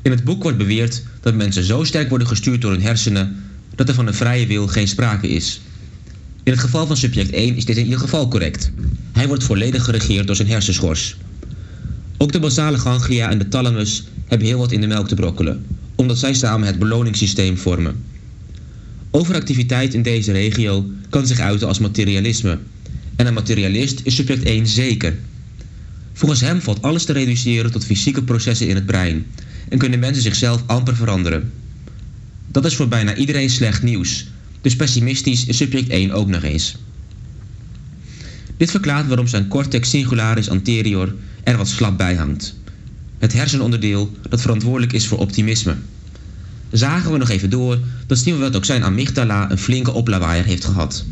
In het boek wordt beweerd dat mensen zo sterk worden gestuurd door hun hersenen dat er van een vrije wil geen sprake is. In het geval van subject 1 is dit in ieder geval correct. Hij wordt volledig geregeerd door zijn hersenschors. Ook de basale ganglia en de thalamus hebben heel wat in de melk te brokkelen, omdat zij samen het beloningssysteem vormen. Overactiviteit in deze regio kan zich uiten als materialisme. En een materialist is subject 1 zeker. Volgens hem valt alles te reduceren tot fysieke processen in het brein en kunnen mensen zichzelf amper veranderen. Dat is voor bijna iedereen slecht nieuws, dus pessimistisch is subject 1 ook nog eens. Dit verklaart waarom zijn cortex singularis anterior er wat slap bij hangt. Het hersenonderdeel dat verantwoordelijk is voor optimisme. Zagen we nog even door, dan zien we dat ook zijn amygdala een flinke oplawaaier heeft gehad.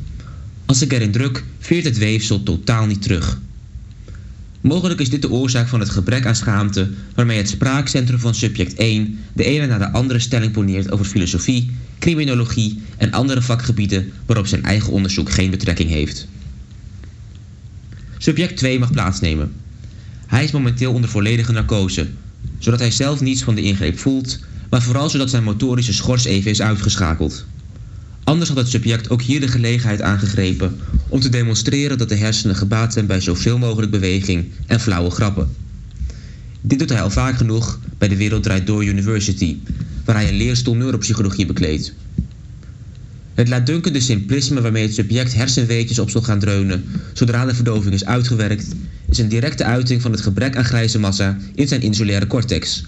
Als ik erin druk, veert het weefsel totaal niet terug. Mogelijk is dit de oorzaak van het gebrek aan schaamte waarmee het spraakcentrum van subject 1 de ene na de andere stelling poneert over filosofie, criminologie en andere vakgebieden waarop zijn eigen onderzoek geen betrekking heeft. Subject 2 mag plaatsnemen. Hij is momenteel onder volledige narcose, zodat hij zelf niets van de ingreep voelt, maar vooral zodat zijn motorische schors even is uitgeschakeld. Anders had het subject ook hier de gelegenheid aangegrepen om te demonstreren dat de hersenen gebaat zijn bij zoveel mogelijk beweging en flauwe grappen. Dit doet hij al vaak genoeg bij de Wereld Draait Door University, waar hij een leerstoel neuropsychologie bekleedt. Het laatdunkende simplisme waarmee het subject hersenweetjes op zal gaan dreunen zodra de verdoving is uitgewerkt, is een directe uiting van het gebrek aan grijze massa in zijn insulaire cortex.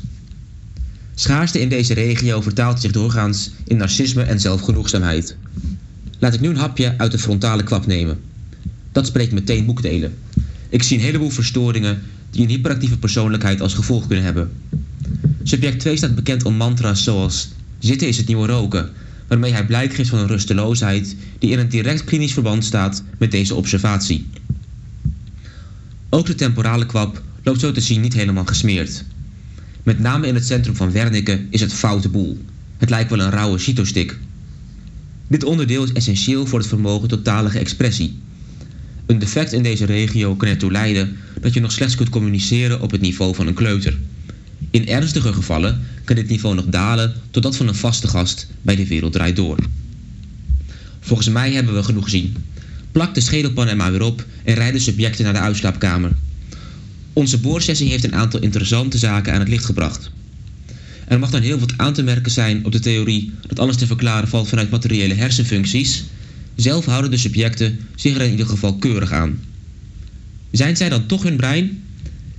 Schaarste in deze regio vertaalt zich doorgaans in narcisme en zelfgenoegzaamheid. Laat ik nu een hapje uit de frontale kwap nemen. Dat spreekt meteen boekdelen. Ik zie een heleboel verstoringen die een hyperactieve persoonlijkheid als gevolg kunnen hebben. Subject 2 staat bekend om mantra's zoals zitten is het nieuwe roken, waarmee hij blijk geeft van een rusteloosheid die in een direct klinisch verband staat met deze observatie. Ook de temporale kwap loopt zo te zien niet helemaal gesmeerd. Met name in het centrum van Wernicke is het foute boel. Het lijkt wel een rauwe cytostik. Dit onderdeel is essentieel voor het vermogen tot talige expressie. Een defect in deze regio kan ertoe leiden dat je nog slechts kunt communiceren op het niveau van een kleuter. In ernstige gevallen kan dit niveau nog dalen tot dat van een vaste gast bij de wereld draait door. Volgens mij hebben we genoeg gezien. Plak de schedelpan er maar weer op en rijd de subjecten naar de uitslaapkamer. Onze boorsessie heeft een aantal interessante zaken aan het licht gebracht. Er mag dan heel wat aan te merken zijn op de theorie dat alles te verklaren valt vanuit materiële hersenfuncties. Zelf houden de subjecten zich er in ieder geval keurig aan. Zijn zij dan toch hun brein?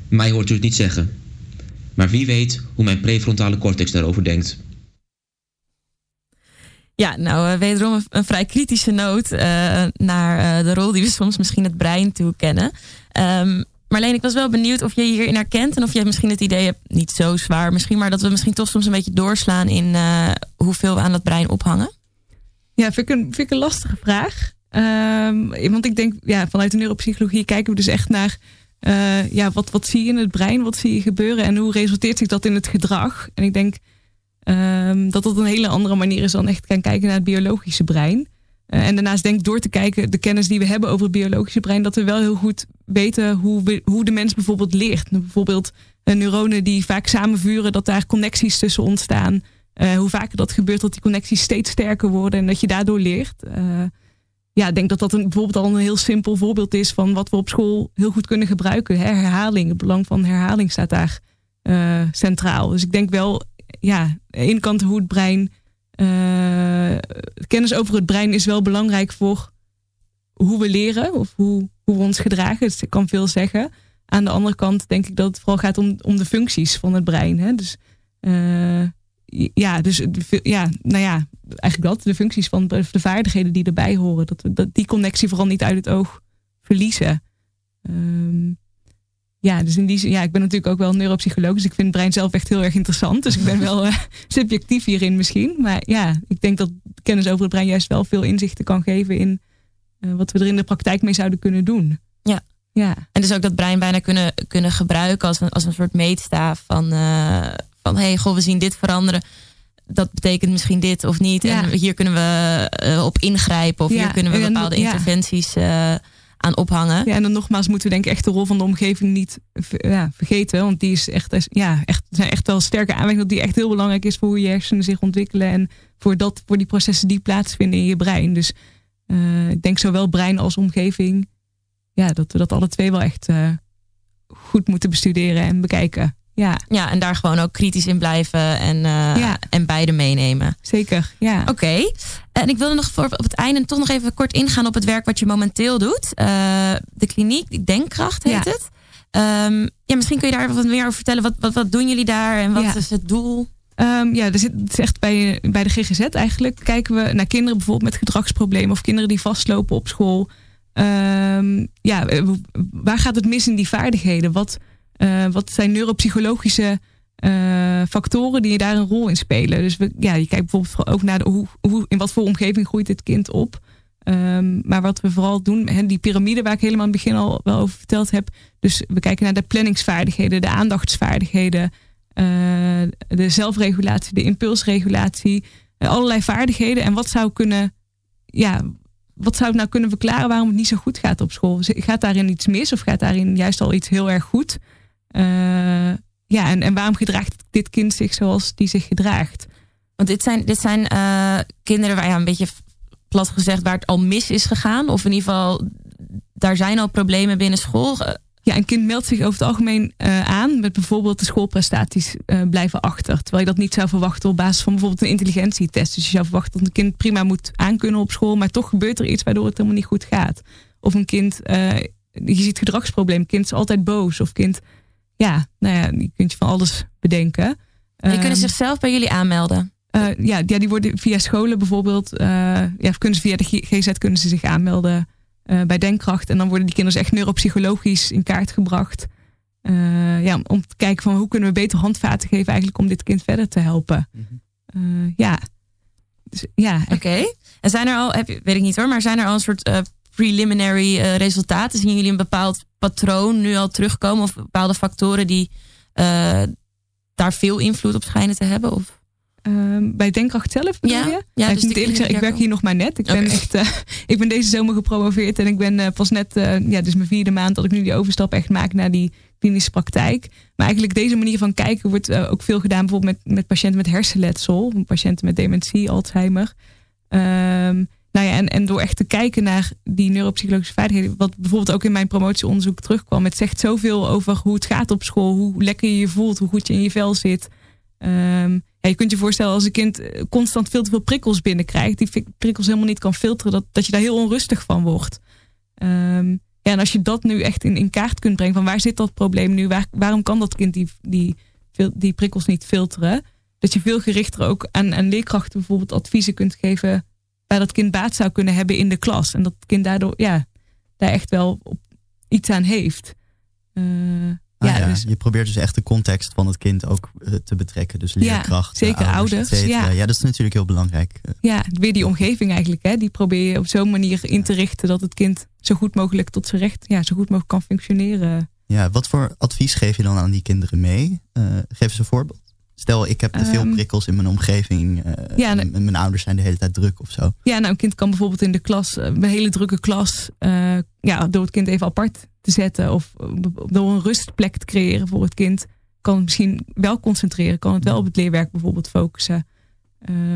Mij hoort u het niet zeggen. Maar wie weet hoe mijn prefrontale cortex daarover denkt. Ja, nou, uh, wederom een, vrij kritische noot uh, naar uh, de rol die we soms misschien het brein toekennen. Um, Marleen, ik was wel benieuwd of je hierin herkent en of je misschien het idee hebt, niet zo zwaar misschien, maar dat we misschien toch soms een beetje doorslaan in uh, hoeveel we aan dat brein ophangen. Ja, vind ik een, vind ik een lastige vraag. Um, want ik denk, ja, vanuit de neuropsychologie kijken we dus echt naar, uh, ja, wat, wat zie je in het brein, wat zie je gebeuren en hoe resulteert zich dat in het gedrag. En ik denk um, dat dat een hele andere manier is dan echt gaan kijken naar het biologische brein. Uh, en daarnaast denk ik door te kijken, de kennis die we hebben over het biologische brein, dat we wel heel goed weten hoe, we, hoe de mens bijvoorbeeld leert. Bijvoorbeeld uh, neuronen die vaak samenvuren, dat daar connecties tussen ontstaan. Uh, hoe vaker dat gebeurt, dat die connecties steeds sterker worden en dat je daardoor leert. ja, ik denk dat dat een, bijvoorbeeld al een heel simpel voorbeeld is van wat we op school heel goed kunnen gebruiken. Herhaling, het belang van herhaling staat daar centraal. Dus ik denk wel, ja, aan de kant hoe het brein, kennis over het brein is wel belangrijk voor hoe we leren of hoe, hoe we ons gedragen. Dus ik kan veel zeggen. Aan de andere kant denk ik dat het vooral gaat om, om de functies van het brein. Hè? Dus uh, ja, dus ja, nou ja, eigenlijk dat. De functies van de, vaardigheden die erbij horen. Dat we dat die connectie vooral niet uit het oog verliezen. Um, ja, dus in die zin, ja, ik ben natuurlijk ook wel neuropsycholoog. Dus ik vind het brein zelf echt heel erg interessant. Dus ik ben wel uh, subjectief hierin misschien. Maar ja, ik denk dat kennis over het brein juist wel veel inzichten kan geven in uh, wat we er in de praktijk mee zouden kunnen doen. Ja. ja. En dus ook dat brein bijna kunnen, kunnen gebruiken als een, als een soort meetstaaf van. Uh, van hé, hey, goh, we zien dit veranderen. Dat betekent misschien dit of niet. En hier kunnen we op ingrijpen. Of hier kunnen we bepaalde interventies aan ophangen. Ja, en dan nogmaals moeten we denk ik echt de rol van de omgeving niet ja, vergeten. Want die is echt, ja, echt, zijn echt wel sterke aanwijzingen die echt heel belangrijk is voor hoe je hersenen zich ontwikkelen. En voor, dat, voor die processen die plaatsvinden in je brein. Dus uh, ik denk zowel brein als omgeving. Ja, dat we dat alle twee wel echt goed moeten bestuderen en bekijken. Ja. ja, en daar gewoon ook kritisch in blijven en, uh, ja. en beide meenemen. Zeker, ja. Oké. Okay. En ik wilde nog voor op het einde toch nog even kort ingaan op het werk wat je momenteel doet. Uh, de kliniek, Denkkracht heet ja. het. Um, ja, misschien kun je daar wat meer over vertellen. Wat, wat, wat doen jullie daar en wat ja. is het doel? Um, ja, er zit, het is echt bij, bij de GGZ eigenlijk. Kijken we naar kinderen bijvoorbeeld met gedragsproblemen of kinderen die vastlopen op school. Um, ja, waar gaat het mis in die vaardigheden? Wat, wat zijn neuropsychologische uh, factoren die daar een rol in spelen? Dus we, ja, je kijkt bijvoorbeeld ook naar de, hoe, hoe, in wat voor omgeving groeit dit kind op. Um, maar wat we vooral doen, die piramide waar ik helemaal in het begin al wel over verteld heb. Dus we kijken naar de planningsvaardigheden, de aandachtsvaardigheden, uh, de zelfregulatie, de impulsregulatie. allerlei vaardigheden. En wat zou kunnen, ja, wat zou het nou kunnen verklaren waarom het niet zo goed gaat op school? Gaat daarin iets mis of gaat daarin juist al iets heel erg goed? Uh, ja, en, en waarom gedraagt dit kind zich zoals die zich gedraagt? Want dit zijn, dit zijn uh, kinderen waar ja, een beetje plat gezegd waar het al mis is gegaan. Of in ieder geval, daar zijn al problemen binnen school. Ja, een kind meldt zich over het algemeen uh, aan met bijvoorbeeld de schoolprestaties uh, blijven achter. Terwijl je dat niet zou verwachten op basis van bijvoorbeeld een intelligentietest. Dus je zou verwachten dat een kind prima moet aankunnen op school, maar toch gebeurt er iets waardoor het helemaal niet goed gaat. Of een kind, uh, je ziet gedragsprobleem, kind is altijd boos. Of kind ja, nou ja, die kunt je van alles bedenken. Die kunnen um, zichzelf bij jullie aanmelden? Uh, ja, ja, die worden via scholen bijvoorbeeld, uh, ja, kunnen ze via de GZ kunnen ze zich aanmelden uh, bij Denkkracht. En dan worden die kinderen echt neuropsychologisch in kaart gebracht. ja, om te kijken van hoe kunnen we beter handvaten geven eigenlijk om dit kind verder te helpen. -hmm. ja. Dus, ja. Oké. Okay. En zijn er al, heb, weet ik niet hoor, maar zijn er al een soort preliminary resultaten? Zien jullie een bepaald patroon nu al terugkomen? Of bepaalde factoren die uh, daar veel invloed op schijnen te hebben? Of? Um, bij Denkkracht zelf bedoel ja, je? Ja, ik dus moet eerlijk zeggen, ik werk hier nog maar net. Ik ben, echt, uh, ik ben deze zomer gepromoveerd en ik ben uh, pas net, ja, dus mijn vierde maand dat ik nu die overstap echt maak naar die klinische praktijk. Maar eigenlijk deze manier van kijken wordt ook veel gedaan bijvoorbeeld met, met patiënten met hersenletsel, patiënten met dementie, Alzheimer. Um, nou ja, en, en door echt te kijken naar die neuropsychologische vaardigheden, wat bijvoorbeeld ook in mijn promotieonderzoek terugkwam, het zegt zoveel over hoe het gaat op school, hoe lekker je je voelt, hoe goed je in je vel zit. Ja, je kunt je voorstellen als een kind eh, constant veel te veel prikkels binnenkrijgt, die prikkels helemaal niet kan filteren, dat, dat je daar heel onrustig van wordt. Um, ja, en als je dat nu echt in, in kaart kunt brengen, van waar zit dat probleem nu, waar, waarom kan dat kind die, die, die prikkels niet filteren, dat je veel gerichter ook aan, aan leerkrachten bijvoorbeeld adviezen kunt geven waar dat kind baat zou kunnen hebben in de klas. En dat het kind daardoor ja, daar echt wel op iets aan heeft. Uh, ah, ja, Dus, je probeert dus echt de context van het kind ook uh, te betrekken. Dus leerkracht, ja, zeker ouders. ouders ja. ja, dat is natuurlijk heel belangrijk. Ja, weer die omgeving eigenlijk. Hè, die probeer je op zo'n manier in te richten dat het kind zo goed mogelijk tot zijn recht, ja, zo goed mogelijk kan functioneren. Ja, wat voor advies geef je dan aan die kinderen mee? Uh, geef eens een voorbeeld. Stel, ik heb te veel um, prikkels in mijn omgeving. Uh, ja, nou, mijn ouders zijn de hele tijd druk of zo. Ja, nou, een kind kan bijvoorbeeld in de klas, eh, een hele drukke klas, uh, ja, door het kind even apart te zetten of door een rustplek te creëren voor het kind, kan het misschien wel concentreren, kan het wel op het leerwerk bijvoorbeeld focussen.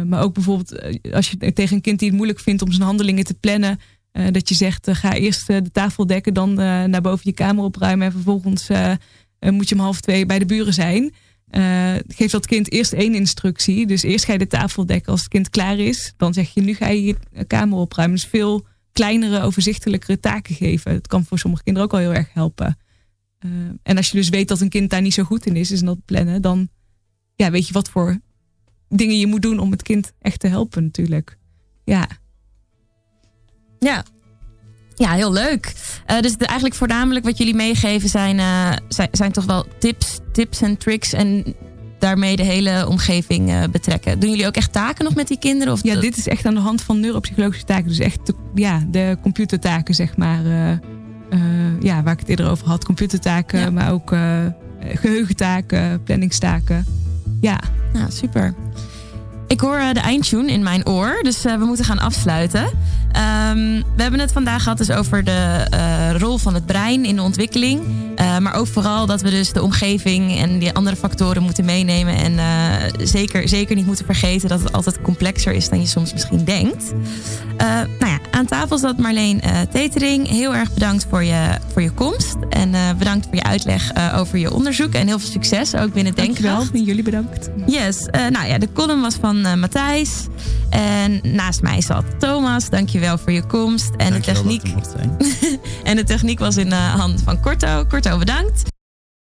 maar ook bijvoorbeeld als je tegen een kind die het moeilijk vindt om zijn handelingen te plannen, dat je zegt, ga eerst de tafel dekken, dan naar boven je kamer opruimen en vervolgens moet je om half twee bij de buren zijn. Geef dat kind eerst één instructie. Dus eerst ga je de tafel dekken. Als het kind klaar is, dan zeg je nu ga je je kamer opruimen. Dus veel kleinere, overzichtelijkere taken geven. Het kan voor sommige kinderen ook al heel erg helpen. en als je dus weet dat een kind daar niet zo goed in is, is dat plannen, dan ja, weet je wat voor dingen je moet doen om het kind echt te helpen natuurlijk. Ja. Ja. Ja, heel leuk. Uh, dus eigenlijk voornamelijk wat jullie meegeven zijn, uh, zijn, zijn, toch wel tips, tips en tricks en daarmee de hele omgeving uh, betrekken. Doen jullie ook echt taken nog met die kinderen? Of ja, dit is echt aan de hand van neuropsychologische taken. Dus echt de, ja, de computertaken, zeg maar. ja, waar ik het eerder over had. Computertaken, ja. maar ook geheugentaken, planningstaken. Ja. Ja, super. Ik hoor uh, de eindtune in mijn oor, dus uh, we moeten gaan afsluiten. Um, we hebben het vandaag gehad dus over de uh, rol van het brein in de ontwikkeling. maar ook vooral dat we dus de omgeving en die andere factoren moeten meenemen. En zeker, zeker niet moeten vergeten dat het altijd complexer is dan je soms misschien denkt. nou ja, aan tafel zat Marleen Tetering. Heel erg bedankt voor je, voor je komst. En bedankt voor je uitleg over je onderzoek. En heel veel succes ook binnen Denkkracht. Dankjewel, jullie bedankt. Yes, nou ja, de column was van uh, Matthijs. En naast mij zat Thomas. Dankjewel voor je komst. En, de techniek, en de techniek was in de hand van Korto. Korto, bedankt.